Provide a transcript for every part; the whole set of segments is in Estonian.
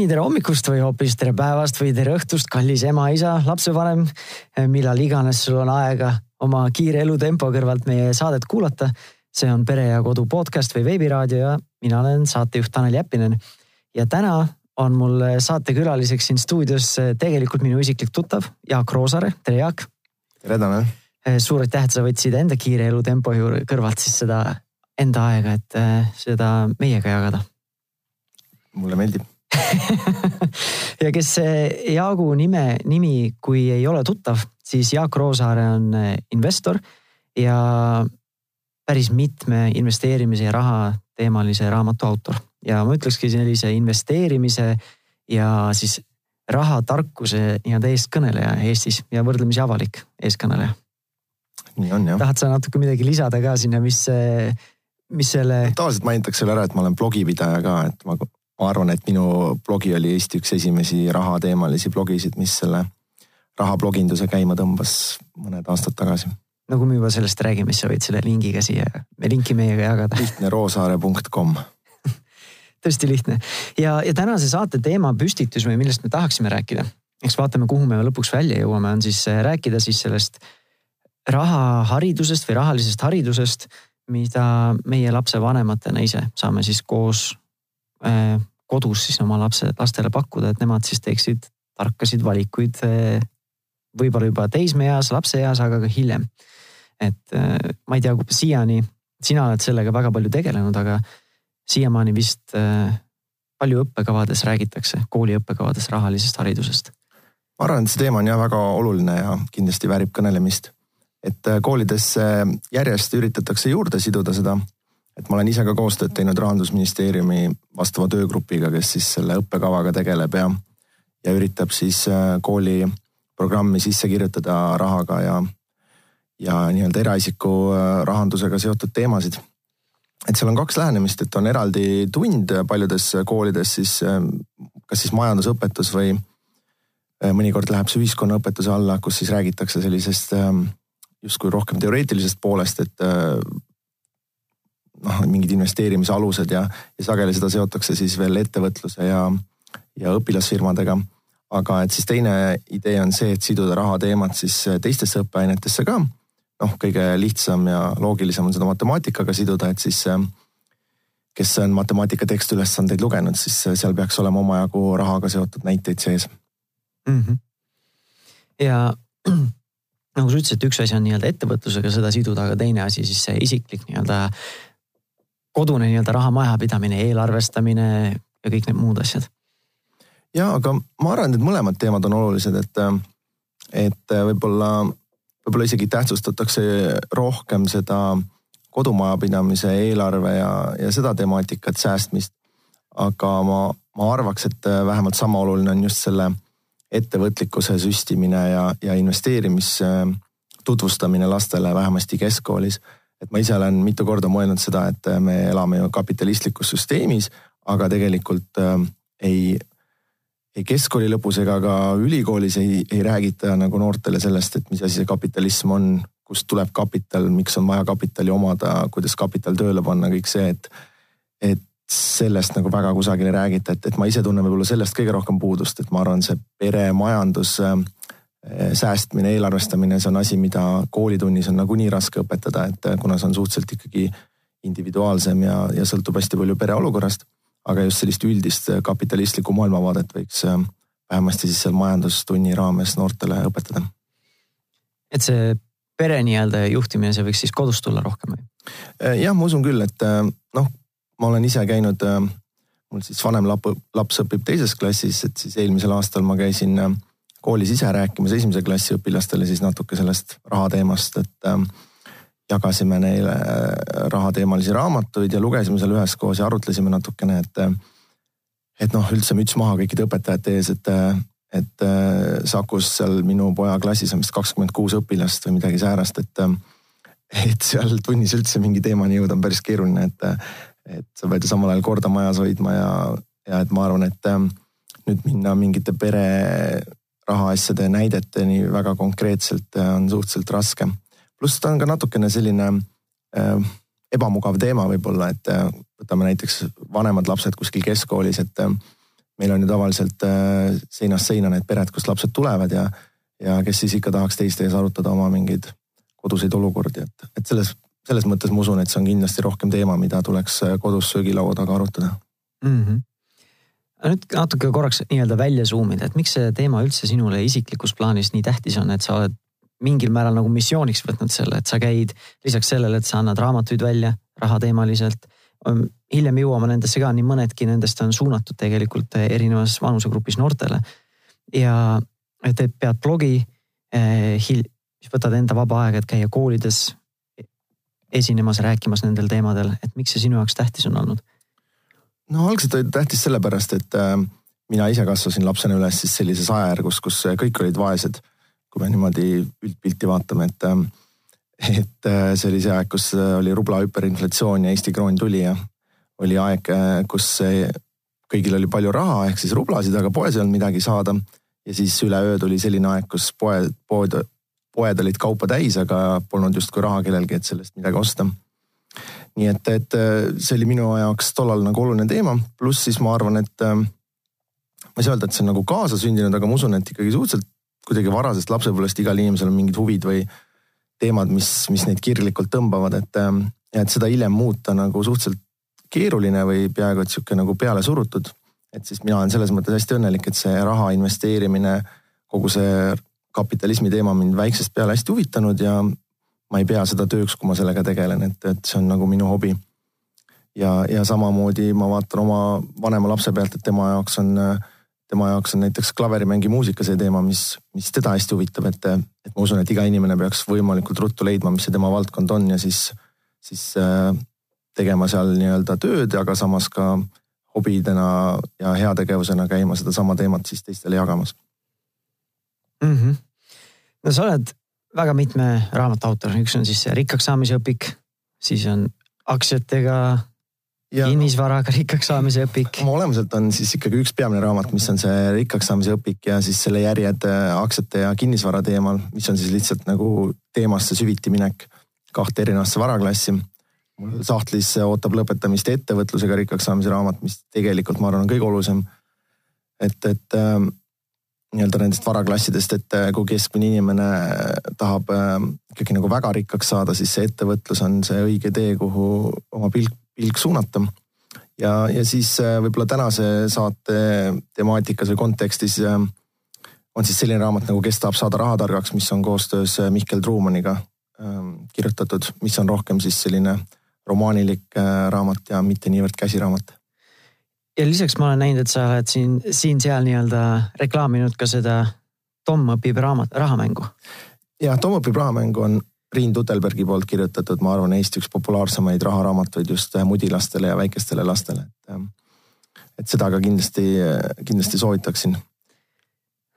nii, tere hommikust või hoopis tere päevast või tere õhtust, kallis ema, isa, lapsevanem. millal iganes sul on aega oma kiire elutempo kõrvalt meie saadet kuulata. see on Pere ja Kodu podcast või veebiraadio ja mina olen saatejuht Tanel Jeppinen. ja täna on mul saatekülaliseks siin stuudios tegelikult minu isiklik tuttav Jaak Roosaare, tere Jaak. tere Tanel. suur aitäh, et sa võtsid enda kiire elutempo kõrvalt siis seda enda aega, et seda meiega jagada. mulle meeldib ja kes Jaagu nime, nimi, kui ei ole tuttav, siis Jaak Roosaare on eh, investor ja päris mitme investeerimise ja raha teemalise raamatu autor. ja ma ütlekski sellise investeerimise ja siis rahatarkuse nii-öelda eestkõneleja Eestis ja võrdlemisi avalik eestkõneleja. nii on jah. tahad sa natuke midagi lisada ka sinna, mis, mis selle? tavaliselt mainitakse veel ära, et ma olen blogipidaja ka, et ma ma arvan, et minu blogi oli Eesti üks esimesi rahateemalisi blogisid, mis selle rahabloginduse käima tõmbas mõned aastad tagasi. no kui me juba sellest räägime, siis sa võid selle lingi ka siia, linki meiega jagada. lihtne roosaare.com tõesti lihtne ja, ja tänase saate teema püstitus või millest me tahaksime rääkida, eks vaatame, kuhu me lõpuks välja jõuame, on siis äh, rääkida siis sellest rahaharidusest või rahalisest haridusest, mida meie lapsevanematena ise saame siis koos äh, kodus siis oma lapse, lastele pakkuda, et nemad siis teeksid tarkasid valikuid. Eh, võib-olla juba teismeeas, lapseeas, aga ka hiljem. et eh, ma ei tea, siiani sina oled sellega väga palju tegelenud, aga siiamaani vist eh, palju õppekavades räägitakse, kooli õppekavades rahalisest haridusest. ma arvan, et see teema on jah väga oluline ja kindlasti väärib kõnelemist. et koolides järjest üritatakse juurde siduda seda et ma olen ise ka koostööd teinud rahandusministeeriumi vastava töögrupiga, kes siis selle õppekavaga tegeleb ja, ja üritab siis äh, kooli programmi sisse kirjutada rahaga ja, ja nii-öelda eraisiku äh, rahandusega seotud teemasid. et seal on kaks lähenemist, et on eraldi tund paljudes koolides siis äh, kas siis majandusõpetus või mõnikord läheb see ühiskonnaõpetuse alla, kus siis räägitakse sellisest justkui rohkem teoreetilisest poolest, et noh, mingid investeerimise alused ja, ja sageli seda seotakse siis veel ettevõtluse ja, ja õpilasfirmadega. aga et siis teine idee on see, et siduda rahateemat siis teistesse õppeainetesse ka. noh, kõige lihtsam ja loogilisem on seda matemaatikaga siduda, et siis kes on matemaatika tekstiülesandeid lugenud, siis seal peaks olema omajagu rahaga seotud näiteid sees mm. -hmm. ja nagu sa ütlesid, üks asi on nii-öelda ettevõtlusega seda siduda, aga teine asi siis see isiklik nii-öelda kodune nii-öelda raha majapidamine, eelarvestamine ja kõik need muud asjad. ja aga ma arvan, et mõlemad teemad on olulised, et, et võib-olla, võib-olla isegi tähtsustatakse rohkem seda kodumajapidamise eelarve ja, ja seda temaatikat, säästmist. aga ma, ma arvaks, et vähemalt sama oluline on just selle ettevõtlikkuse süstimine ja, ja investeerimis tutvustamine lastele vähemasti keskkoolis et ma ise olen mitu korda mõelnud seda, et äh, me elame ju kapitalistlikus süsteemis, aga tegelikult äh, ei, ei keskkooli lõpus ega ka ülikoolis ei, ei räägita nagu noortele sellest, et mis asi see kapitalism on, kust tuleb kapital, miks on vaja kapitali omada, kuidas kapital tööle panna, kõik see, et, et sellest nagu väga kusagil ei räägita, et, et ma ise tunnen võib-olla sellest kõige rohkem puudust, et ma arvan, see peremajandus äh, säästmine, eelarvestamine, see on asi, mida koolitunnis on nagunii raske õpetada, et eh, kuna see on suhteliselt ikkagi individuaalsem ja, ja sõltub hästi palju pere olukorrast. aga just sellist üldist eh, kapitalistlikku maailmavaadet võiks vähemasti siis seal majandustunni raames noortele õpetada. et see pere nii-öelda juhtimine, see võiks siis kodust tulla rohkem või? jah, ma usun küll, et noh, ma olen ise käinud, mul siis vanem lap, laps õpib teises klassis, et siis eelmisel aastal ma käisin koolis ise rääkimas esimese klassi õpilastele siis natuke sellest rahateemast, et äh, jagasime neile äh, rahateemalisi raamatuid ja lugesime seal üheskoos ja arutlesime natukene, et äh, et noh, üldse müts maha kõikide õpetajate ees, et, äh, et Sakus seal minu poja klassis on vist kakskümmend kuus õpilast või midagi säärast, et et seal tunnis üldse mingi teemani jõuda on päris keeruline, et, et sa pead ju samal ajal korda majas hoidma ja, ja et ma arvan, et nüüd minna mingite pere rahaasjade näideteni väga konkreetselt äh, on suhteliselt raske. pluss ta on ka natukene selline äh, ebamugav teema võib-olla, et äh, võtame näiteks vanemad lapsed kuskil keskkoolis, et äh, meil on ju tavaliselt äh, seinast seina need pered, kust lapsed tulevad ja, ja kes siis ikka tahaks teiste ees arutada oma mingeid koduseid olukordi, et, et selles, selles mõttes ma usun, et see on kindlasti rohkem teema, mida tuleks äh, kodus söögilaua taga arutada mm. -hmm nüüd natuke korraks nii-öelda välja zoom ida, et miks see teema üldse sinule isiklikus plaanis nii tähtis on, et sa oled mingil määral nagu missiooniks võtnud selle, et sa käid lisaks sellele, et sa annad raamatuid välja rahateemaliselt hiljem jõuame nendesse ka, nii mõnedki nendest on suunatud tegelikult erinevas vanusegrupis noortele. ja et pead blogi, eh, võtad enda vaba aega, et käia koolides esinemas, rääkimas nendel teemadel, et miks see sinu jaoks tähtis on olnud? No algselt oli tähtis sellepärast, et äh, mina ise kasvasin lapsena üles siis sellises ajajärgus, kus kõik olid vaesed. kui me niimoodi üldpilti vaatame, et äh, et äh, see oli see aeg, kus äh, oli rubla hüperinflatsioon ja Eesti kroon tuli ja oli aeg, äh, kus kõigil oli palju raha ehk siis rublasid, aga poes ei olnud midagi saada. ja siis üleöö tuli selline aeg, kus poe, pood, poed olid kaupa täis, aga polnud justkui raha kellelgi, et sellest midagi osta. Nii et, et see oli minu jaoks tollal nagu oluline teema, pluss siis ma arvan, et ma ei saa öelda, et see on nagu kaasasündinud, aga ma usun, et ikkagi suhteliselt kuidagi varasest lapsepõlvest igal inimesel on mingid huvid või teemad, mis, mis neid kirglikult tõmbavad, et, ähm, et seda hiljem muuta nagu suhteliselt keeruline või peaaegu et sihuke nagu peale surutud. et siis mina olen selles mõttes hästi õnnelik, et see raha investeerimine, kogu see kapitalismi teema mind väiksest peale hästi huvitanud ja ma ei pea seda tööks, kui ma sellega tegelen, et, et see on nagu minu hobi. ja, ja samamoodi ma vaatan oma vanema lapse pealt, et tema jaoks on tema jaoks on näiteks klaverimängi muusika see teema, mis, mis teda hästi huvitab, et, et ma usun, et iga inimene peaks võimalikult ruttu leidma, mis see tema valdkond on ja siis, siis äh, tegema seal nii-öelda tööd, aga samas ka hobidena ja heategevusena käima sedasama teemat siis teistele jagamas mm. -hmm. no sa oled väga mitme raamatu autor, üks on siis see rikkaks saamise õpik, siis on aktsiatega Ja, kinnisvaraga rikkaks saamise õpik. oma olemuselt on siis ikkagi üks peamine raamat, mis on see rikkaks saamise õpik ja siis selle järjed äh, aktsiate ja kinnisvara teemal, mis on siis lihtsalt nagu teemasse süviti minek kahte erinevasse varaklassi. mul sahtlis ootab lõpetamist ettevõtlusega rikkaks saamise raamat, mis tegelikult ma arvan, on kõige olulisem. et, et äh, nii-öelda nendest varaklassidest, et äh, kui keskmine inimene tahab äh, ikkagi nagu väga rikkaks saada, siis see ettevõtlus on see õige tee, kuhu oma pilk pilk suunata. ja, ja siis äh, võib-olla tänase saate temaatikas või kontekstis äh, on siis selline raamat nagu Kes tahab saada rahatargaks, mis on koostöös äh, Mihkel Truumaniga ähm, kirjutatud, mis on rohkem siis selline romaanilik raamat ja mitte niivõrd käsiraamat ja lisaks ma olen näinud, et sa oled siin, siin-seal nii-öelda reklaaminud ka seda Tom õpib raamat, rahamängu. ja Tom õpib rahamängu on Priin Tutelbergi poolt kirjutatud, ma arvan, Eesti üks populaarsemaid raharaamatuid just äh, mudilastele ja väikestele lastele, et. Ähm, et seda ka kindlasti, kindlasti soovitaksin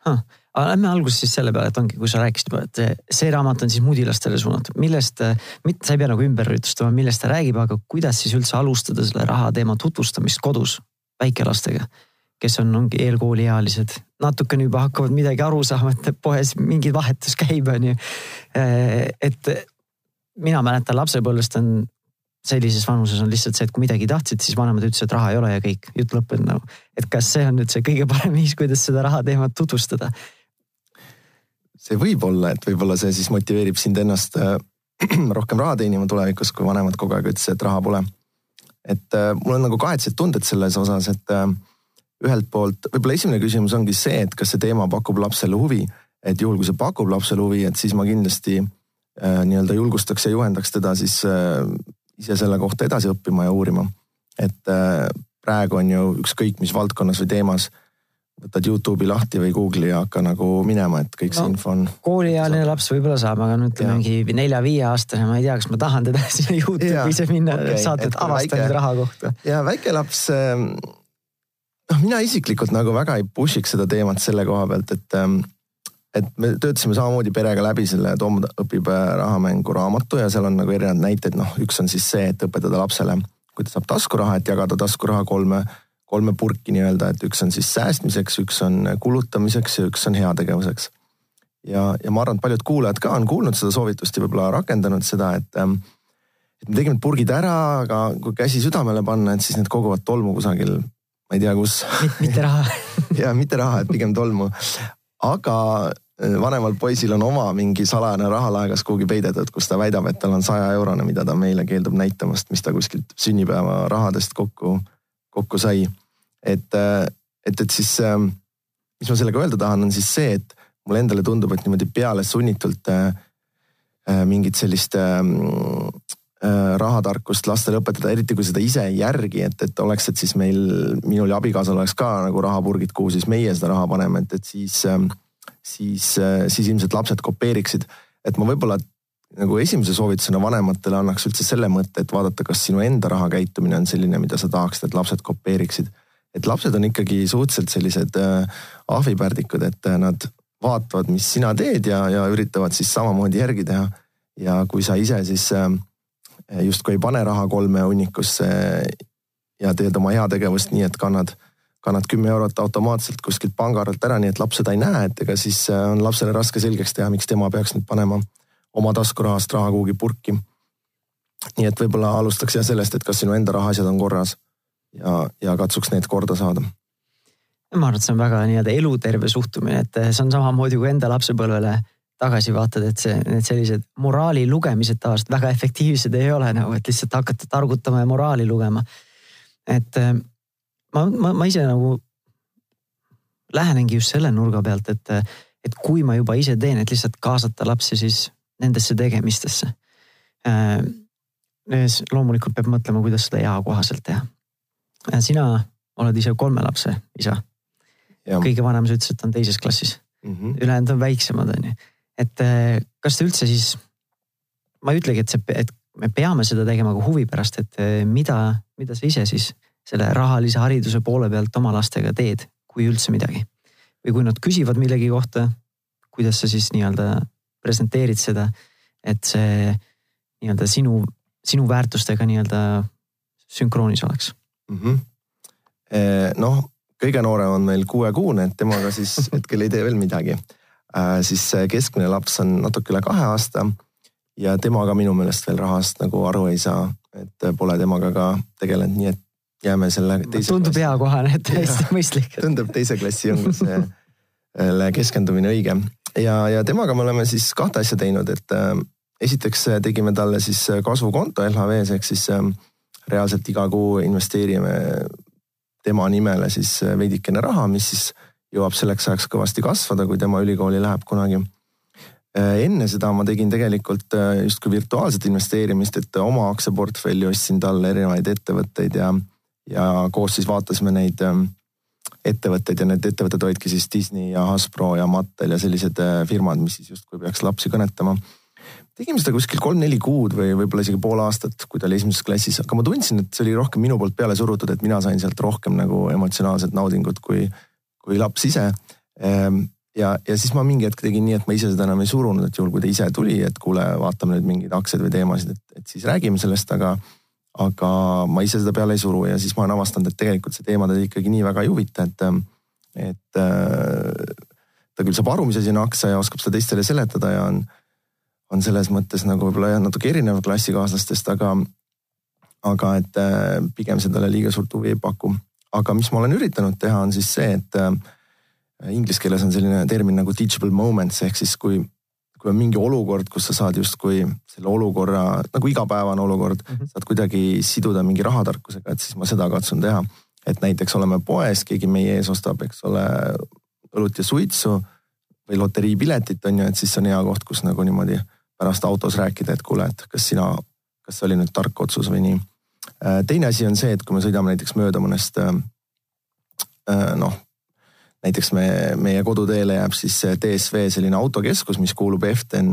huh.. aga lähme alguses siis selle peale, et ongi, kui sa rääkisid juba, et see raamat on siis mudilastele suunatud, millest, mitte sa ei pea nagu ümber jutustama, millest ta räägib, aga kuidas siis üldse alustada selle raha teema tutvustamist kodus väikelastega kes on, ongi eelkooliealised, natukene juba hakkavad midagi aru saama, et poes mingi vahetus käib, on ju. et mina mäletan lapsepõlvest on sellises vanuses on lihtsalt see, et kui midagi tahtsid, siis vanemad ütlesid, et raha ei ole ja kõik, jutt lõppenud nagu. et kas see on nüüd see kõige parem viis, kuidas seda raha teemat tutvustada? see võib olla, et võib-olla see siis motiveerib sind ennast äh, rohkem raha teenima tulevikus, kui vanemad kogu aeg ütlesid, et raha pole. Et äh, mul on nagu kahetsed tunded selles osas, et äh, ühelt poolt võib-olla esimene küsimus ongi see, et kas see teema pakub lapsele huvi. et juhul, kui see pakub lapsele huvi, et siis ma kindlasti äh, nii-öelda julgustaks ja juhendaks teda siis ise selle kohta edasi õppima ja uurima. et praegu on ju ükskõik mis valdkonnas või teemas võtad Youtube'i lahti või Google'i ja hakka nagu minema, et kõik no, see info on. kooliealine laps võib-olla saab, aga no ütleme mingi nelja-viieaastane, ma ei tea, kas ma tahan teda sinna Youtube'i ise minna okay, saadet avastada väike, raha kohta. ja väike laps äh, noh, mina isiklikult nagu väga ei push'iks seda teemat selle koha pealt, et ähm, et me töötasime samamoodi perega läbi selle Tom õpib äh, rahamängu raamatu ja seal on nagu erinevad näited, noh, üks on siis see, et õpetada lapsele, kui ta saab taskuraha, et jagada taskuraha kolme, kolme purki nii-öelda, et üks on siis säästmiseks, üks on kulutamiseks ja üks on heategevuseks. ja, ja ma arvan, et paljud kuulajad ka on kuulnud seda soovitust ja võib-olla rakendanud seda, et ähm, et me tegime purgid ära, aga kui käsi südamele panna, et siis need koguvad tolmu kusagil ma ei tea, kus. mitte raha ja mitte raha, et pigem tolmu. aga äh, vanemal poisil on oma mingi salajane rahalaegas kuhugi peidetud, kus ta väidab, et tal on saja eurone, mida ta meile keeldub näitamast, mis ta kuskilt sünnipäeva rahadest kokku, kokku sai. Et, äh, et, et siis, ähm, mis ma sellega öelda tahan, on siis see, et mulle endale tundub, et niimoodi peale sunnitult mingit sellist ähm, Äh, rahatarkust lastele õpetada, eriti kui seda ise ei järgi, et, et oleks, et siis meil, minul ja abikaasal oleks ka nagu rahapurgid, kuhu siis meie seda raha paneme, et, et siis, ähm, siis, äh, siis ilmselt lapsed kopeeriksid. et ma võib-olla nagu esimese soovitusena vanematele annaks üldse selle mõtte, et vaadata, kas sinu enda rahakäitumine on selline, mida sa tahaksid, et lapsed kopeeriksid. Et lapsed on ikkagi suhteliselt sellised äh, ahvipärdikud, et nad vaatavad, mis sina teed ja, ja üritavad siis samamoodi järgi teha. ja kui sa ise siis äh, justkui ei pane raha kolme hunnikusse ja teed oma heategevust nii, et kannad, kannad kümme eurot automaatselt kuskilt pangaarvelt ära, nii et laps seda ei näe, et ega siis äh, on lapsele raske selgeks teha, miks tema peaks nüüd panema oma taskurahast raha kuhugi purki. nii et võib-olla alustaks jah sellest, et kas sinu enda rahaasjad on korras ja, ja katsuks need korda saada ma arvan, et see on väga nii-öelda eluterve suhtumine, et see on samamoodi kui enda lapsepõlvele tagasi vaatad, et see, need sellised moraali lugemised tavaliselt väga efektiivsed ei ole nagu, et lihtsalt hakata targutama ja moraali lugema. et äh, ma, ma, ma ise nagu lähenengi just selle nurga pealt, et, et kui ma juba ise teen, et lihtsalt kaasata lapsi siis nendesse tegemistesse. Loomulikult peab mõtlema, kuidas seda eakohaselt teha. Sina oled ise kolme lapse isa. kõige vanem, sa ütlesid, et on teises klassis. Mm -hmm.. ülejäänud on väiksemad, on ju et äh, kas te üldse siis, ma ei ütlegi, et see, et me peame seda tegema ka huvi pärast, et äh, mida, mida sa ise siis selle rahalise hariduse poole pealt oma lastega teed, kui üldse midagi. või kui nad küsivad millegi kohta, kuidas sa siis nii-öelda presenteerid seda, et see nii-öelda sinu, sinu väärtustega nii-öelda sünkroonis oleks mm -hmm.? noh, kõige noorem on meil kuuekuune, et temaga siis hetkel ei tee veel midagi Äh, siis keskmine laps on natuke üle kahe aasta ja tema ka minu meelest veel rahast nagu aru ei saa, et pole temaga ka tegelenud, nii et jääme selle teise. tundub hea kohane, et hästi mõistlik. tundub teise klassi jõudlusele keskendumine õige ja, ja temaga me oleme siis kahte asja teinud, et äh, esiteks tegime talle siis kasvukonto LHV-s ehk siis reaalselt iga kuu investeerime tema nimele siis veidikene raha, mis siis jõuab selleks ajaks kõvasti kasvada, kui tema ülikooli läheb kunagi. Äh, enne seda ma tegin tegelikult äh, justkui virtuaalset investeerimist, et oma aktsiaportfelli ostsin talle erinevaid ettevõtteid ja, ja koos siis vaatasime neid ettevõtteid ja need ettevõtted olidki siis Disney ja Hasbro ja Mattel ja sellised firmad, mis siis justkui peaks lapsi kõnetama. Tegime seda kuskil kolm-neli kuud või võib-olla isegi pool aastat, kui ta oli esimeses klassis, aga ma tundsin, et see oli rohkem minu poolt peale surutud, et mina sain sealt rohkem nagu emotsionaalset naudingut kui kui laps ise. Ehm, ja, ja siis ma mingi hetk tegin nii, et ma ise seda enam ei surunud, et juhul kui ta ise tuli, et kuule, vaatame nüüd mingeid aktsiaid või teemasid, et, et siis räägime sellest, aga aga ma ise seda peale ei suru ja siis ma olen avastanud, et tegelikult see teema teda ikkagi nii väga ei huvita, et, et äh, ta küll saab aru, mis asi on aktsia ja oskab seda teistele seletada ja on, on selles mõttes nagu võib-olla jah, natuke erinev klassikaaslastest, aga, aga et äh, pigem see talle liiga suurt huvi ei paku aga mis ma olen üritanud teha, on siis see, et äh, inglise keeles on selline termin nagu teachable moments ehk siis kui, kui on mingi olukord, kus sa saad justkui selle olukorra nagu igapäevane olukord mm, -hmm. saad kuidagi siduda mingi rahatarkusega, et siis ma seda katsun teha. et näiteks oleme poes, keegi meie ees ostab, eks ole, õlut ja suitsu või loteriipiletit on ju, et siis on hea koht, kus nagu niimoodi pärast autos rääkida, et kuule, et kas sina, kas see oli nüüd tark otsus või nii Äh, teine asi on see, et kui me sõidame näiteks mööda mõnest äh, äh, noh, näiteks me, meie koduteele jääb siis DSV selline autokeskus, mis kuulub Eften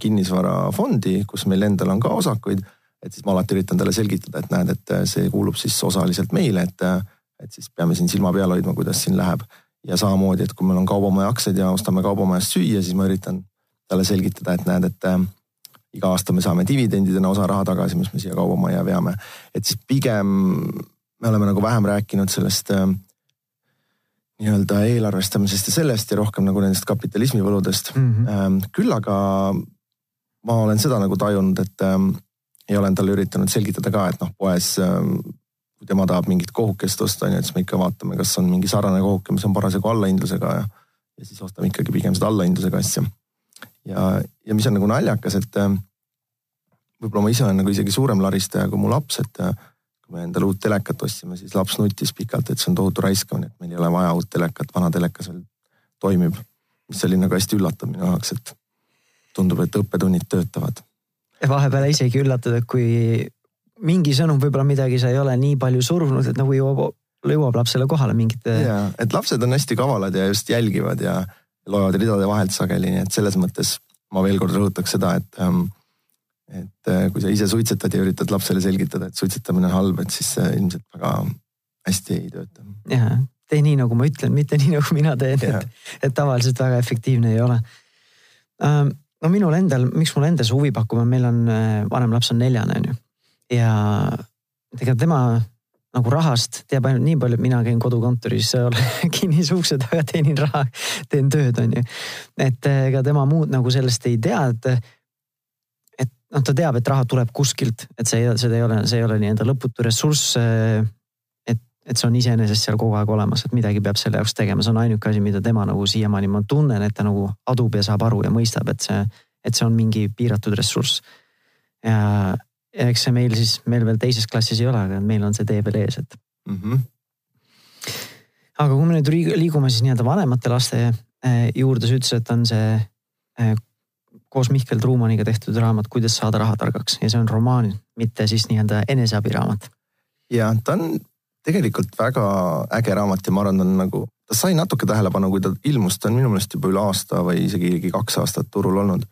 kinnisvarafondi, kus meil endal on ka osakuid. et siis ma alati üritan talle selgitada, et näed, et see kuulub siis osaliselt meile, et, et siis peame siin silma peal hoidma, kuidas siin läheb. ja samamoodi, et kui meil on kaubamaja aktsiaid ja ostame kaubamajast süüa, siis ma üritan talle selgitada, et näed, et iga aasta me saame dividendidena osa raha tagasi, mis me siia kaubamajja veame. et siis pigem me oleme nagu vähem rääkinud sellest äh, nii-öelda eelarvestamisest ja sellest ja rohkem nagu nendest kapitalismivõludest mm. -hmm. küll aga ma olen seda nagu tajunud, et ähm, ja olen talle üritanud selgitada ka, et noh, poes ähm, kui tema tahab mingit kohukest osta, on ju, et siis me ikka vaatame, kas on mingi sarnane kohuke, mis on parasjagu allahindlusega ja, ja siis ostame ikkagi pigem seda allahindlusega asja. Ja, ja mis on nagu naljakas, et äh, võib-olla ma ise olen nagu isegi suurem laristaja kui mu laps, et äh, kui me endale uut telekat ostsime, siis laps nutis pikalt, et see on tohutu raiskamine, et meil ei ole vaja uut telekat, vana telekas veel toimib. mis oli nagu hästi üllatav minu jaoks, et tundub, et õppetunnid töötavad. vahepeal isegi üllatud, et kui mingi sõnum, võib-olla midagi sa ei ole nii palju surnud, et nagu jõuab, jõuab lapsele kohale mingite. ja, et lapsed on hästi kavalad ja just jälgivad ja loevad ridade vahelt sageli, nii et selles mõttes ma veel kord rõhutaks seda, et ähm, et äh, kui sa ise suitsetad ja üritad lapsele selgitada, et suitsetamine on halb, et siis see ilmselt väga hästi ei tööta. ja, tee nii, nagu ma ütlen, mitte nii, nagu mina teen, et, et tavaliselt väga efektiivne ei ole. Ähm, no minul endal, miks mul endal see huvi pakub, on meil on äh, vanem laps on neljane, onju ja ega tema nagu rahast teab ainult nii palju, et mina käin kodukontoris, olen kinnisukse taga, teenin raha, teen tööd, on ju. et eh, ega tema muud nagu sellest ei tea, et, et noh, ta teab, et raha tuleb kuskilt, et see, seda ei ole, see ei ole nii-öelda lõputu ressurss. Eh, et, et see on iseenesest seal kogu aeg olemas, et midagi peab selle jaoks tegema, see on ainuke asi, mida tema nagu siiamaani ma tunnen, et ta nagu adub ja saab aru ja mõistab, et see, et see on mingi piiratud ressurss. ja eks see meil siis, meil veel teises klassis ei ole, aga meil on see tee veel ees, et mm. -hmm. aga kui me nüüd liigume siis nii-öelda vanemate laste eh, juurde, sa ütlesid, et on see eh, koos Mihkel Truumaniga tehtud raamat Kuidas saada rahatargaks ja see on romaan, mitte siis nii-öelda eneseabiraamat. ja ta on tegelikult väga äge raamat ja ma arvan, ta on nagu, ta sai natuke tähelepanu, kui ta ilmus, ta on minu meelest juba üle aasta või isegi kaks aastat turul olnud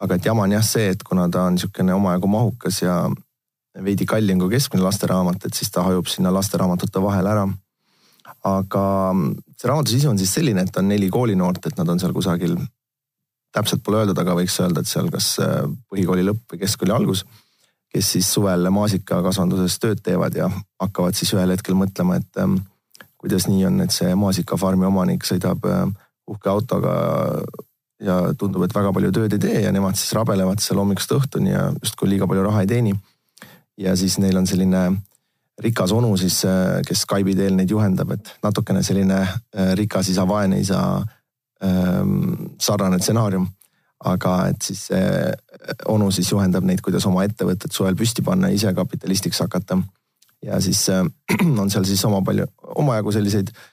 aga et jama on jah see, et kuna ta on niisugune omajagu mahukas ja veidi kallim kui keskmine lasteraamat, et siis ta hajub sinna lasteraamatute vahele ära. aga see raamatu sisu on siis selline, et on neli koolinoort, et nad on seal kusagil, täpselt pole öeldud, aga võiks öelda, et seal kas äh, põhikooli lõpp või keskkooli algus, kes siis suvel maasikakasvanduses tööd teevad ja hakkavad siis ühel hetkel mõtlema, et ähm, kuidas nii on, et see maasikafarmi omanik sõidab äh, uhke autoga ja tundub, et väga palju tööd ei tee ja nemad siis rabelevad seal hommikust õhtuni ja justkui liiga palju raha ei teeni. ja siis neil on selline rikas onu siis, äh, kes Skype'i teel neid juhendab, et natukene selline äh, rikas isa, vaene isa ähm, sarnane stsenaarium. aga et siis see äh, onu siis juhendab neid, kuidas oma ettevõtet suvel püsti panna ise kapitalistiks hakata. ja siis on seal siis oma palju, omajagu selliseid äh, Äh,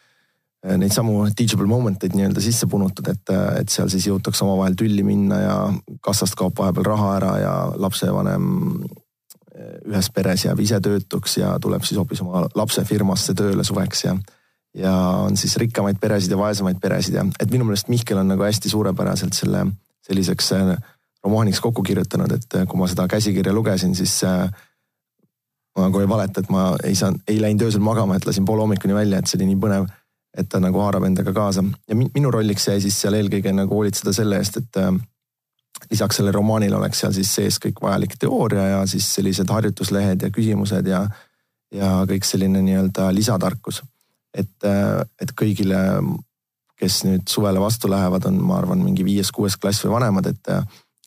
neid samu teachable moment eid nii-öelda sisse punutud, et, äh, et seal siis jõutakse omavahel tülli minna ja kassast kaob vahepeal raha ära ja lapsevanem äh, ühes peres jääb ise töötuks ja tuleb siis hoopis oma lapse firmasse tööle suveks ja ja on siis rikkamaid peresid ja vaesemaid peresid ja et minu meelest Mihkel on nagu hästi suurepäraselt selle selliseks romaaniks kokku kirjutanud, et kui ma seda käsikirja lugesin, siis ma nagu ei valeta, et ma ei saanud, ei läinud öösel magama, et lasin poole hommikuni välja, et see oli nii põnev et ta nagu haarab endaga kaasa ja minu rolliks jäi siis seal eelkõige nagu hoolitseda selle eest, et äh, lisaks sellele romaanile oleks seal siis sees kõik vajalik teooria ja siis sellised harjutuslehed ja küsimused ja, ja kõik selline nii-öelda lisatarkus. et, äh, et kõigile, kes nüüd suvele vastu lähevad, on, ma arvan, mingi viies-kuues klass või vanemad, et,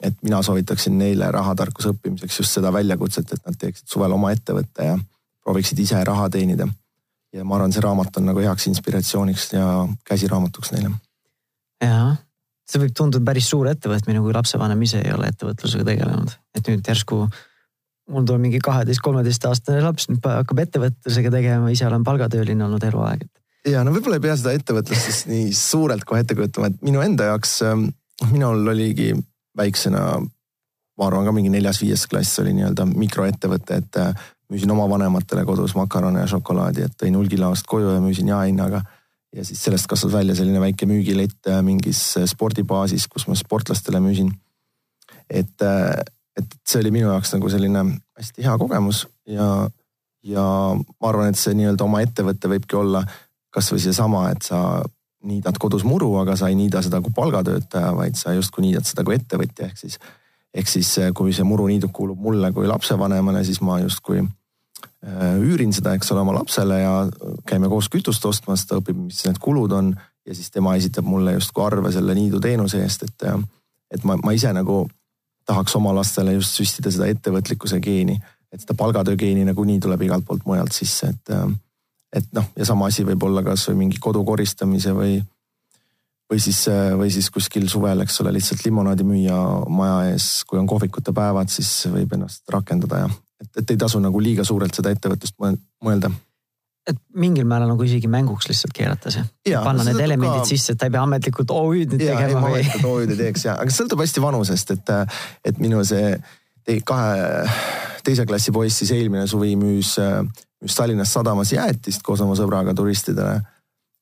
et mina soovitaksin neile rahatarkuse õppimiseks just seda väljakutset, et nad teeksid suvel oma ettevõtte ja prooviksid ise raha teenida ja ma arvan, see raamat on nagu heaks inspiratsiooniks ja käsiraamatuks neile. jah, see võib tunduda päris suur ettevõtmine, kui lapsevanem ise ei ole ettevõtlusega tegelenud, et nüüd järsku mul tuleb mingi kaheteisk-kolmeteistaastane laps, nüüd hakkab ettevõtlusega tegema, ise olen palgatööline olnud eluaeg. ja no võib-olla ei pea seda ettevõtlust siis nii suurelt kohe ette kujutama, et minu enda jaoks, ähm, minul oligi väiksena, ma arvan ka mingi neljas-viies klass oli nii-öelda mikroettevõte, et äh, müüsin oma vanematele kodus makarone ja šokolaadi, et tõin hulgilaost koju ja müüsin jaehinnaga. ja siis sellest kasvas välja selline väike müügilett äh, mingis äh, spordibaasis, kus ma sportlastele müüsin. et, äh, et see oli minu jaoks nagu selline hästi hea kogemus ja, ja ma arvan, et see nii-öelda oma ettevõte võibki olla kasvõi seesama, et sa niidad kodus muru, aga sa ei niida seda kui palgatöötaja, vaid sa justkui niidad seda kui ettevõtja, ehk siis ehk siis kui see muruniiduk kuulub mulle kui lapsevanemale, siis ma justkui üürin seda, eks ole, oma lapsele ja käime koos kütust ostmas, ta õpib, mis need kulud on ja siis tema esitab mulle justkui arve selle niidu teenuse eest, et, äh, et ma, ma ise nagu tahaks oma lastele just süstida seda ettevõtlikkuse geeni. et seda palgatöögeeni nagunii tuleb igalt poolt mujalt sisse, et, et noh, ja sama asi võib olla kasvõi mingi kodu koristamise või või siis, või siis kuskil suvel, eks ole, lihtsalt limonaadi müüa maja ees, kui on kohvikute päevad, siis võib ennast rakendada ja et, et ei tasu nagu liiga suurelt seda ettevõtlust mõelda et mingil määral nagu isegi mänguks lihtsalt keerata see. panna need elemendid ka... sisse, et ta ei pea ametlikult OÜ-d nüüd tegema või. OÜ-d ei teeks ja, aga sõltub hästi vanusest, et, et minu see te, kahe, teise klassi poiss siis eelmine suvi müüs, müüs Tallinnas sadamas jäätist koos oma sõbraga turistidele